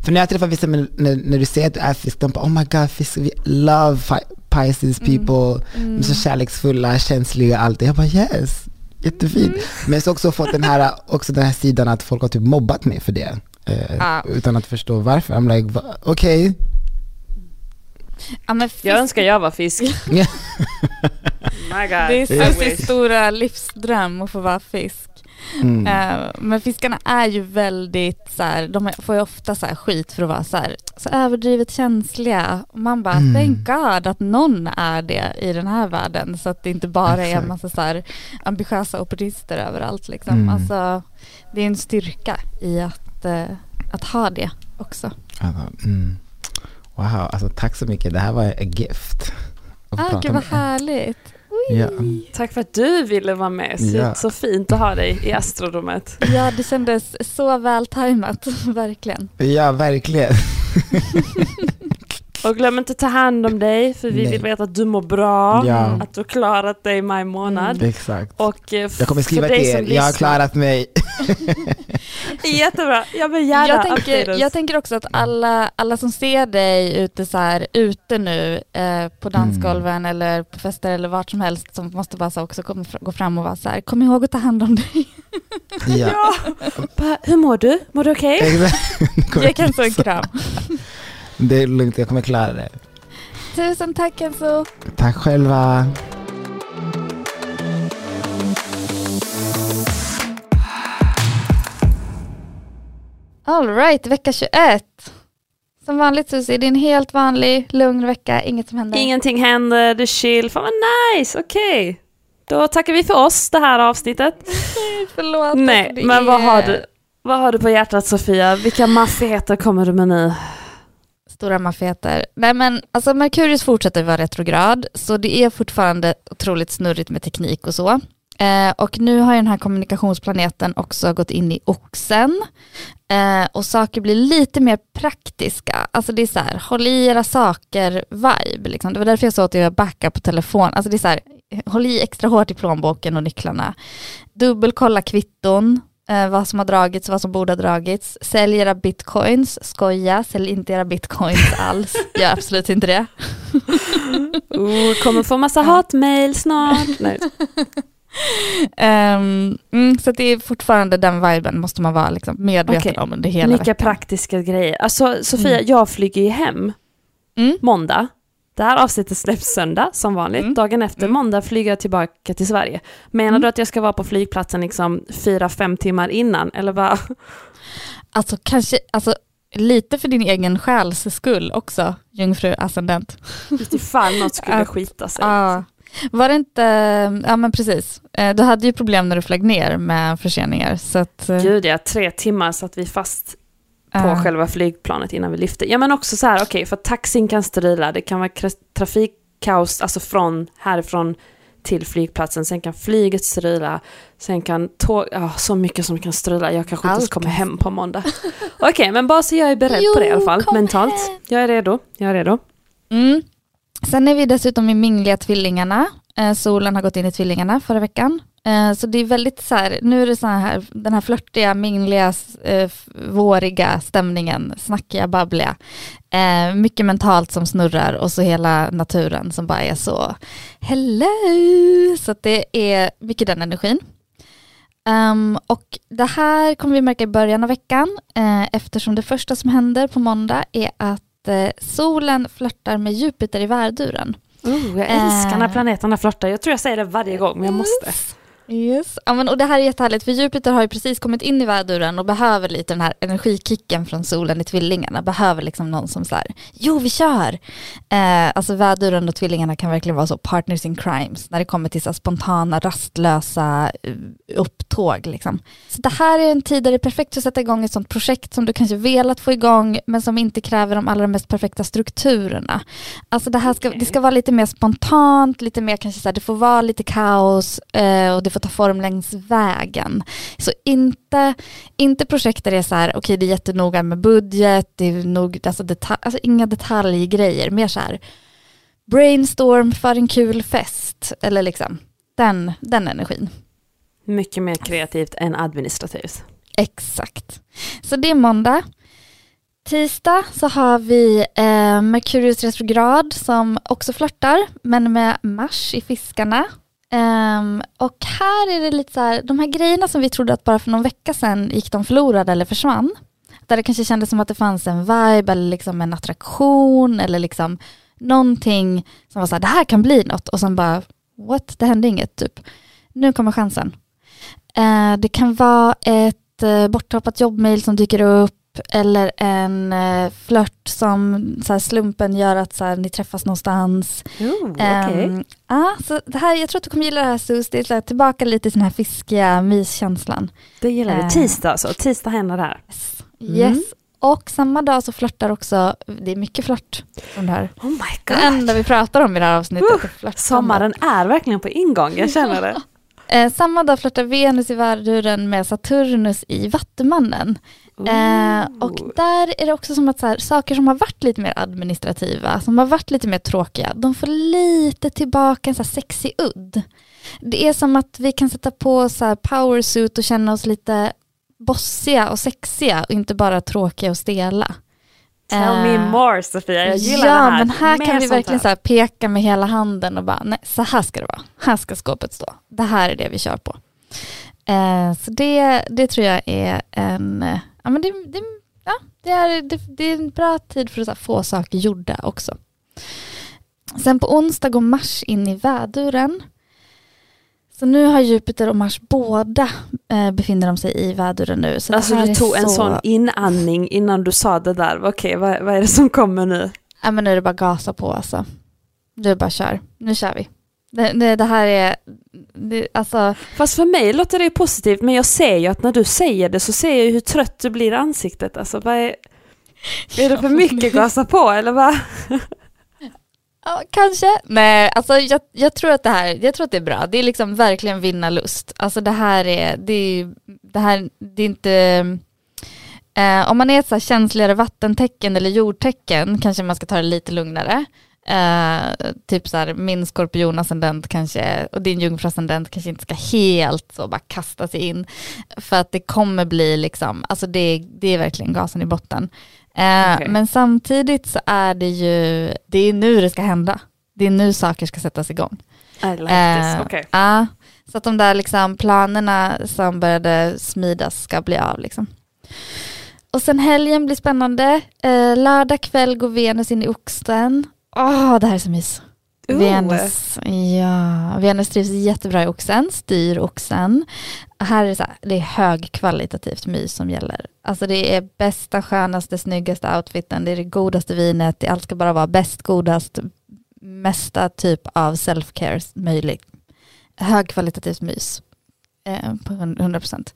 för när jag träffar vissa, när, när du säger att du är fisk, de bara oh my god, fisk, we love Pisces mm. people, mm. de är så kärleksfulla, känsliga, allt Jag bara yes, jättefint. Mm. Men jag har också fått den här, också den här sidan att folk har typ mobbat mig för det. Eh, ah. Utan att förstå varför. I'm like, okej. Okay. Ja, jag önskar jag var fisk. My God. Det är Susis stora livsdröm att få vara fisk. Mm. Uh, men fiskarna är ju väldigt så här, de får ju ofta så skit för att vara så, här, så överdrivet känsliga. Och man bara, mm. thank God att någon är det i den här världen så att det inte bara Exakt. är en massa så här ambitiösa opportunister överallt. Liksom. Mm. Alltså, det är en styrka i att, uh, att ha det också. Mm. Wow, alltså tack så mycket. Det här var en gift. Ah, gud vad härligt. Ja. Tack för att du ville vara med. Så, ja. så fint att ha dig i astrorummet. Ja, det kändes så väl tajmat, verkligen. Ja, verkligen. Och glöm inte att ta hand om dig, för vi Nej. vill veta att du mår bra, ja. att du har klarat dig i maj månad. Mm. Exakt. Och eh, jag kommer skriva till er, jag har klarat mig. Jättebra, jag vill gärna jag tänker, jag tänker också att alla, alla som ser dig ute, så här, ute nu eh, på dansgolven mm. eller på fester eller vart som helst som måste bara så också kom, gå fram och vara så här, kom ihåg att ta hand om dig. ja. ja. Hur mår du? Mår du okej? Okay? jag kan få en kram. Det är lugnt, jag kommer klara det. Tusen tack Enzo. Tack själva. Alright, vecka 21. Som vanligt Susie, det är en helt vanlig lugn vecka, inget som händer. Ingenting händer, det är chill. Fan vad nice, okej. Okay. Då tackar vi för oss det här avsnittet. Förlåt. Nej, men vad, har du, vad har du på hjärtat Sofia? Vilka maffigheter kommer du med nu? Stora maffigheter. Nej men alltså Merkurius fortsätter vara retrograd så det är fortfarande otroligt snurrigt med teknik och så. Eh, och nu har den här kommunikationsplaneten också gått in i oxen eh, och saker blir lite mer praktiska. Alltså det är så här, håll i era saker-vibe. Liksom. Det var därför jag sa att jag backar på telefon. Alltså det är så här, håll i extra hårt i plånboken och nycklarna. Dubbelkolla kvitton, eh, vad som har dragits och vad som borde ha dragits. Sälj era bitcoins, skoja, sälj inte era bitcoins alls. Gör absolut inte det. oh, kommer få massa hatmail snart. Nej. Um, mm, så det är fortfarande den viben måste man vara liksom medveten okay. om under hela Lika veckan. praktiska grejer. Alltså Sofia, mm. jag flyger ju hem mm. måndag. Det här avsnittet släpps söndag som vanligt. Mm. Dagen efter mm. måndag flyger jag tillbaka till Sverige. Menar mm. du att jag ska vara på flygplatsen liksom fyra, fem timmar innan eller vad? Alltså kanske, alltså lite för din egen själs skull också, jungfru ascendent. Utifall något skulle skita sig. Uh, var det inte, ja men precis, eh, du hade ju problem när du flög ner med förseningar. Så att, eh, Gud ja, tre timmar satt vi fast på uh. själva flygplanet innan vi lyfte. Ja men också så här, okej, okay, för taxin kan strila, det kan vara trafikkaos, alltså från härifrån till flygplatsen, sen kan flyget strila, sen kan tåg, ja så mycket som kan strila, jag kanske inte ens kommer hem på måndag. Okej, okay, men bara så jag är beredd jo, på det i alla fall, mentalt. Hem. Jag är redo, jag är redo. Mm. Sen är vi dessutom i mingliga tvillingarna. Eh, solen har gått in i tvillingarna förra veckan. Eh, så det är väldigt så här, nu är det så här, den här flörtiga, mingliga, eh, våriga stämningen, snackiga, babbliga. Eh, mycket mentalt som snurrar och så hela naturen som bara är så hello. Så det är mycket den energin. Um, och det här kommer vi märka i början av veckan eh, eftersom det första som händer på måndag är att eh, solen flörtar med Jupiter i värduren. Oh, jag älskar när eh. planeterna flörtar. Jag tror jag säger det varje gång, men jag måste. Yes. Ja, men, och det här är jättehärligt för Jupiter har ju precis kommit in i väduren och behöver lite den här energikicken från solen i tvillingarna. Behöver liksom någon som säger jo vi kör. Eh, alltså väduren och tvillingarna kan verkligen vara så partners in crimes när det kommer till så spontana rastlösa uh, upptåg. Liksom. Så det här är en tid där det är perfekt att sätta igång ett sånt projekt som du kanske velat få igång men som inte kräver de allra mest perfekta strukturerna. Alltså det här ska, det ska vara lite mer spontant, lite mer kanske så här, det får vara lite kaos eh, och det får ta form längs vägen. Så inte, inte projekt där det är så här, okej okay, det är jättenoga med budget, det är nog, alltså, detalj, alltså inga detaljgrejer, mer så här brainstorm för en kul fest, eller liksom den, den energin. Mycket mer kreativt än administrativt. Exakt. Så det är måndag. Tisdag så har vi eh, Merkurius retrograd som också flörtar, men med Mars i fiskarna. Um, och här är det lite så här, de här grejerna som vi trodde att bara för någon vecka sedan gick de förlorade eller försvann. Där det kanske kändes som att det fanns en vibe eller liksom en attraktion eller liksom någonting som var så här, det här kan bli något och sen bara, what, det hände inget typ. Nu kommer chansen. Uh, det kan vara ett eh, uh, borttappat jobbmail som dyker upp eller en uh, flört som så slumpen gör att så här, ni träffas någonstans. Oh, okay. um, ja, så det här, jag tror att du kommer gilla det här Sus, det är här, tillbaka lite till den här fiskiga myskänslan. Det gillar vi, uh, tisdag alltså, tisdag händer det här. Yes. Mm. yes. Och samma dag så flörtar också, det är mycket flört från det här. Oh my God. Det enda vi pratar om i det här avsnittet uh, är flört. Sommaren är verkligen på ingång, jag känner det. Eh, samma dag flörtar Venus i värduren med Saturnus i Vattumannen. Eh, och där är det också som att här, saker som har varit lite mer administrativa, som har varit lite mer tråkiga, de får lite tillbaka en så här sexig udd. Det är som att vi kan sätta på så här powersuit och känna oss lite bossiga och sexiga och inte bara tråkiga och stela. Tell me eh, more Sofia, jag gillar ja, det här. men här kan vi verkligen så peka med hela handen och bara, nej så här ska det vara, här ska skåpet stå, det här är det vi kör på. Eh, så det, det tror jag är en, ja men det, det, ja, det, är, det, det är en bra tid för att få saker gjorda också. Sen på onsdag går Mars in i väduren. Så nu har Jupiter och Mars båda eh, befinner de sig i väduren nu. Så alltså du tog en sån inandning innan du sa det där. Okej, vad, vad, är det som kommer nu? Ja men nu är det bara gasa på alltså. Du bara kör, nu kör vi. Det, det, det här är, det, alltså. Fast för mig låter det positivt, men jag ser ju att när du säger det så ser jag ju hur trött du blir i ansiktet. Alltså vad är, är det för mycket gasa på eller vad? Ja, kanske. Nej, alltså jag, jag, tror att det här, jag tror att det är bra. Det är liksom verkligen vinna lust. Alltså det här är, det är, det här, det är inte, eh, om man är ett så känsligare vattentecken eller jordtecken kanske man ska ta det lite lugnare. Eh, typ så här, min skorpionascendent kanske, och din jungfruascendent kanske inte ska helt så bara kasta sig in. För att det kommer bli liksom, alltså det, det är verkligen gasen i botten. Eh, okay. Men samtidigt så är det ju, det är nu det ska hända. Det är nu saker ska sättas igång. I like eh, this, okay. Ja, så att de där liksom planerna som började smidas ska bli av liksom. Och sen helgen blir spännande. Eh, lördag kväll går Venus in i oxen. Åh, oh, det här är så mys. Oh. Venus, ja, Venus trivs jättebra i oxen, styr oxen. Här är det, så här, det är högkvalitativt mys som gäller. Alltså det är bästa, skönaste, snyggaste outfiten, det är det godaste vinet, det allt ska bara vara bäst, godast, mesta typ av self-care möjligt. Högkvalitativt mys eh, på 100%.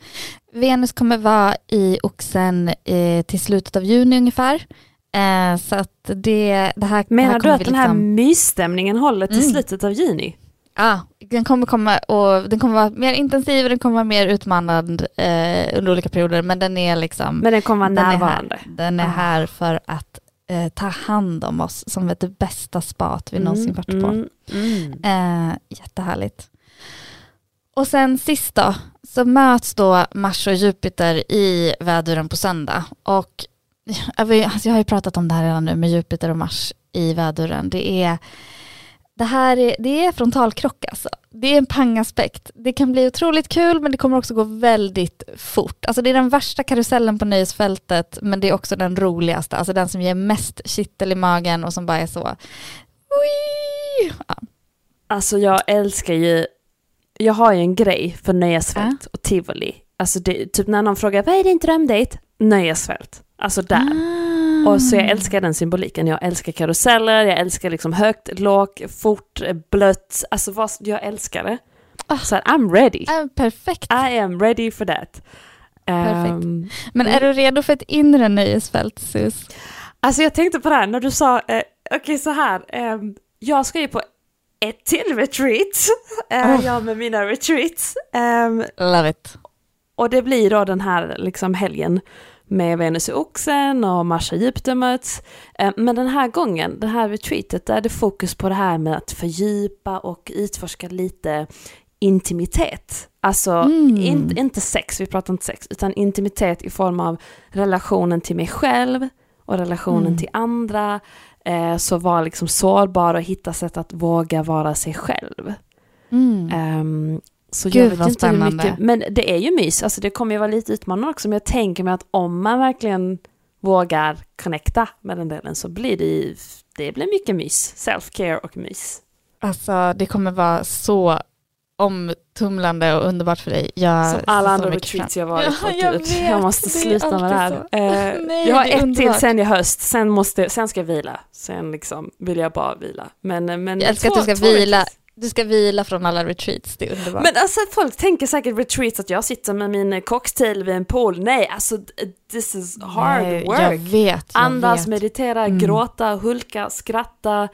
Venus kommer vara i oxen eh, till slutet av juni ungefär. Eh, så att det, det här Menar här du att den här liksom... mysstämningen håller till mm. slutet av juni? Ja, den kommer komma och den kommer vara mer intensiv och den kommer vara mer utmanad eh, under olika perioder men den är liksom Men den kommer vara närvarande? Den är här, den är ah. här för att eh, ta hand om oss som vet, det bästa spat vi mm, någonsin varit på. Mm, mm. Eh, jättehärligt. Och sen sist då, så möts då Mars och Jupiter i väduren på söndag och alltså jag har ju pratat om det här redan nu med Jupiter och Mars i väduren. Det är, det här är, det är frontalkrock alltså. Det är en pangaspekt. Det kan bli otroligt kul men det kommer också gå väldigt fort. Alltså det är den värsta karusellen på nöjesfältet men det är också den roligaste. Alltså den som ger mest kittel i magen och som bara är så... Ja. Alltså jag älskar ju jag har ju en grej för nöjesfält och tivoli. Alltså det, typ när någon frågar vad är din drömdejt? Nöjesfält. Alltså där. Ah. Och så jag älskar den symboliken. Jag älskar karuseller, jag älskar liksom högt, lågt, fort, blött. Alltså vad, jag älskar det. Ah. Så att I'm ready. Ah, perfekt. I am ready for that. Perfekt. Ehm, Men är du redo för ett inre nöjesfält, Sus? Alltså jag tänkte på det här när du sa, eh, okej så här, ehm, jag ska ju på ett till retreat, eh, Oh. jag med mina retreats. Ehm, Love it. och det blir då den här liksom helgen med Venus i oxen och Mars och Jupiter möts. Eh, men den här gången, det här retreatet, där är det fokus på det här med att fördjupa och utforska lite intimitet. Alltså Mm. in, inte sex, vi pratar inte sex, utan intimitet i form av relationen till mig själv och relationen Mm. till andra. Eh, så vara liksom sårbar och hitta sätt att våga vara sig själv. Mm. Ehm, så Gud, jag vet vad inte spännande. mycket, men det är ju mys, alltså det kommer ju vara lite utmanande också, men jag tänker mig att om man verkligen vågar connecta med den delen så blir det det blir mycket mys, self-care och mys. Alltså det kommer vara så omtumlande och underbart för dig. Jag Som alla andra retreats jag varit på. Ja, jag Gud, vet, jag måste sluta med det här. Eh, Nej, jag har ett underbart. till sen i höst, sen, måste, sen ska jag vila. Sen liksom vill jag bara vila. Men, eh, men Jag älskar att två- du ska vila. Du ska vila från alla retreats, det är underbart. Men alltså folk tänker säkert retreats att jag sitter med min cocktail vid en pool. Nej, alltså this is hard Nej, work. Jag vet, jag Andas, vet. meditera, Mm. gråta, hulka, skratta.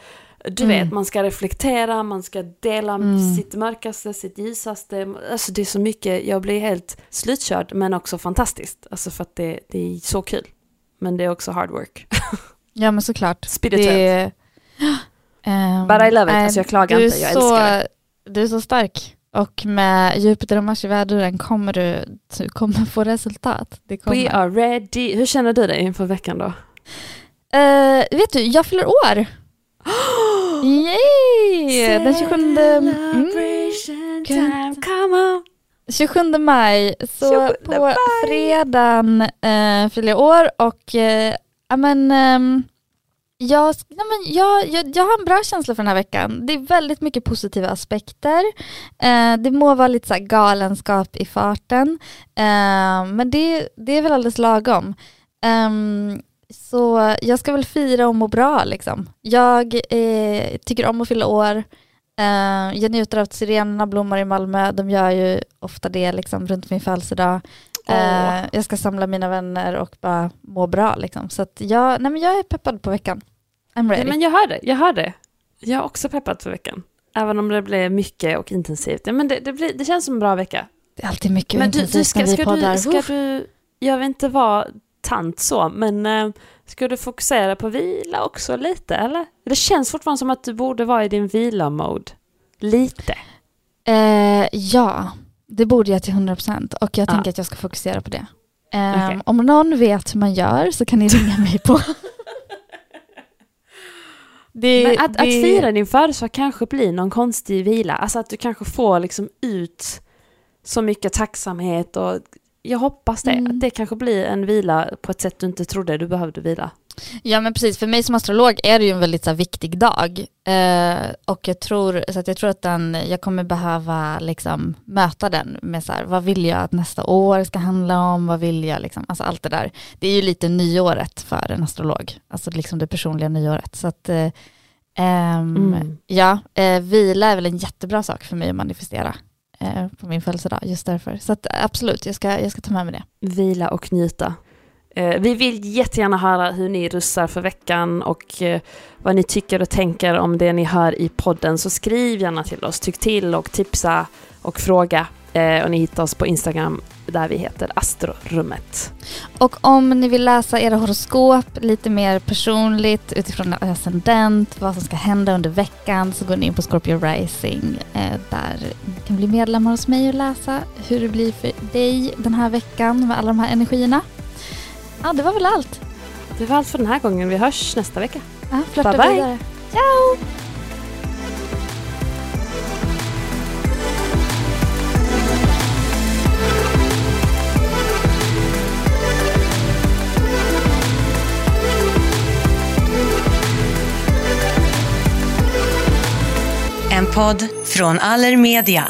Du Mm. vet, man ska reflektera, man ska dela Mm. sitt mörkaste, sitt ljusaste. Alltså det är så mycket, jag blir helt slutkörd men också fantastiskt. Alltså för att det, det är så kul. Men det är också hard work. Ja men såklart. Spirituellt. Det, Ehm, But I love it, nej, alltså jag klagar inte, jag så, älskar det. Du är så stark. Och med Jupiter och Mars i väduren kommer du, du kommer få resultat. Kommer. We are ready. Hur känner du dig inför veckan då? Eh, vet du, jag fyller år. Yay! Den 27, mm, time, come on. 27 maj. Så 27 på maj. fredagen eh, fyller jag år och eh, ja, men, ehm, jag, nej men jag, jag, jag har en bra känsla för den här veckan. Det är väldigt mycket positiva aspekter. Eh, det må vara lite så här galenskap i farten, eh, men det, det är väl alldeles lagom. Eh, så jag ska väl fira och må bra liksom. Jag eh, tycker om att fylla år. Eh, jag njuter av att sirenerna blommar i Malmö. De gör ju ofta det liksom, runt min födelsedag. Eh, jag ska samla mina vänner och bara må bra. Liksom. Så att jag, nej, men jag är peppad på veckan. I'm ready. Ja, men jag hör det, jag hör det. Jag är också peppad för veckan. Även om det blir mycket och intensivt. Ja, men det, det, blir, det känns som en bra vecka. det är alltid mycket Men du, du intensivt ska, när vi ska, poddar. du, ska du, jag vill inte vara tant så, men eh, ska du fokusera på vila också lite, eller? Det känns fortfarande som att du borde vara i din vila-mode. Lite. Eh, ja, det borde jag till 100% och jag Ja. tänker att jag ska fokusera på det. Ehm, Okej. Om någon vet hur man gör så kan ni ringa mig på. det, Men att, att det- fira din födelsedag kanske blir någon konstig vila. Alltså att du kanske får liksom ut så mycket tacksamhet och jag hoppas det. Mm. Att det kanske blir en vila på ett sätt du inte trodde du behövde vila. Ja men precis, för mig som astrolog är det ju en väldigt så här, viktig dag. Eh, och jag tror, så att jag tror att den, jag kommer behöva liksom, möta den med så här, vad vill jag att nästa år ska handla om, vad vill jag, liksom, alltså allt det där. Det är ju lite nyåret för en astrolog, alltså liksom det personliga nyåret. Så att, eh, ehm, Mm. ja, eh, vila är väl en jättebra sak för mig att manifestera eh, på min födelsedag, just därför. Så att, absolut, jag ska, jag ska ta med mig det. Vila och njuta. Eh, vi vill jättegärna höra hur ni russar för veckan och eh, vad ni tycker och tänker om det ni hör i podden. Så skriv gärna till oss, tyck till och tipsa och fråga. Eh, och ni hittar oss på Instagram där vi heter Astrorummet. Och om ni vill läsa era horoskop lite mer personligt utifrån ascendent, vad som ska hända under veckan, så går ni in på Scorpio Rising eh, där ni kan bli medlemmar hos mig och läsa hur det blir för dig den här veckan med alla de här energierna. Ja, det var väl allt. Det var allt för den här gången. Vi hörs nästa vecka. Ja, flörta Bye, bye. vidare. Ciao! En podd från Allermedia.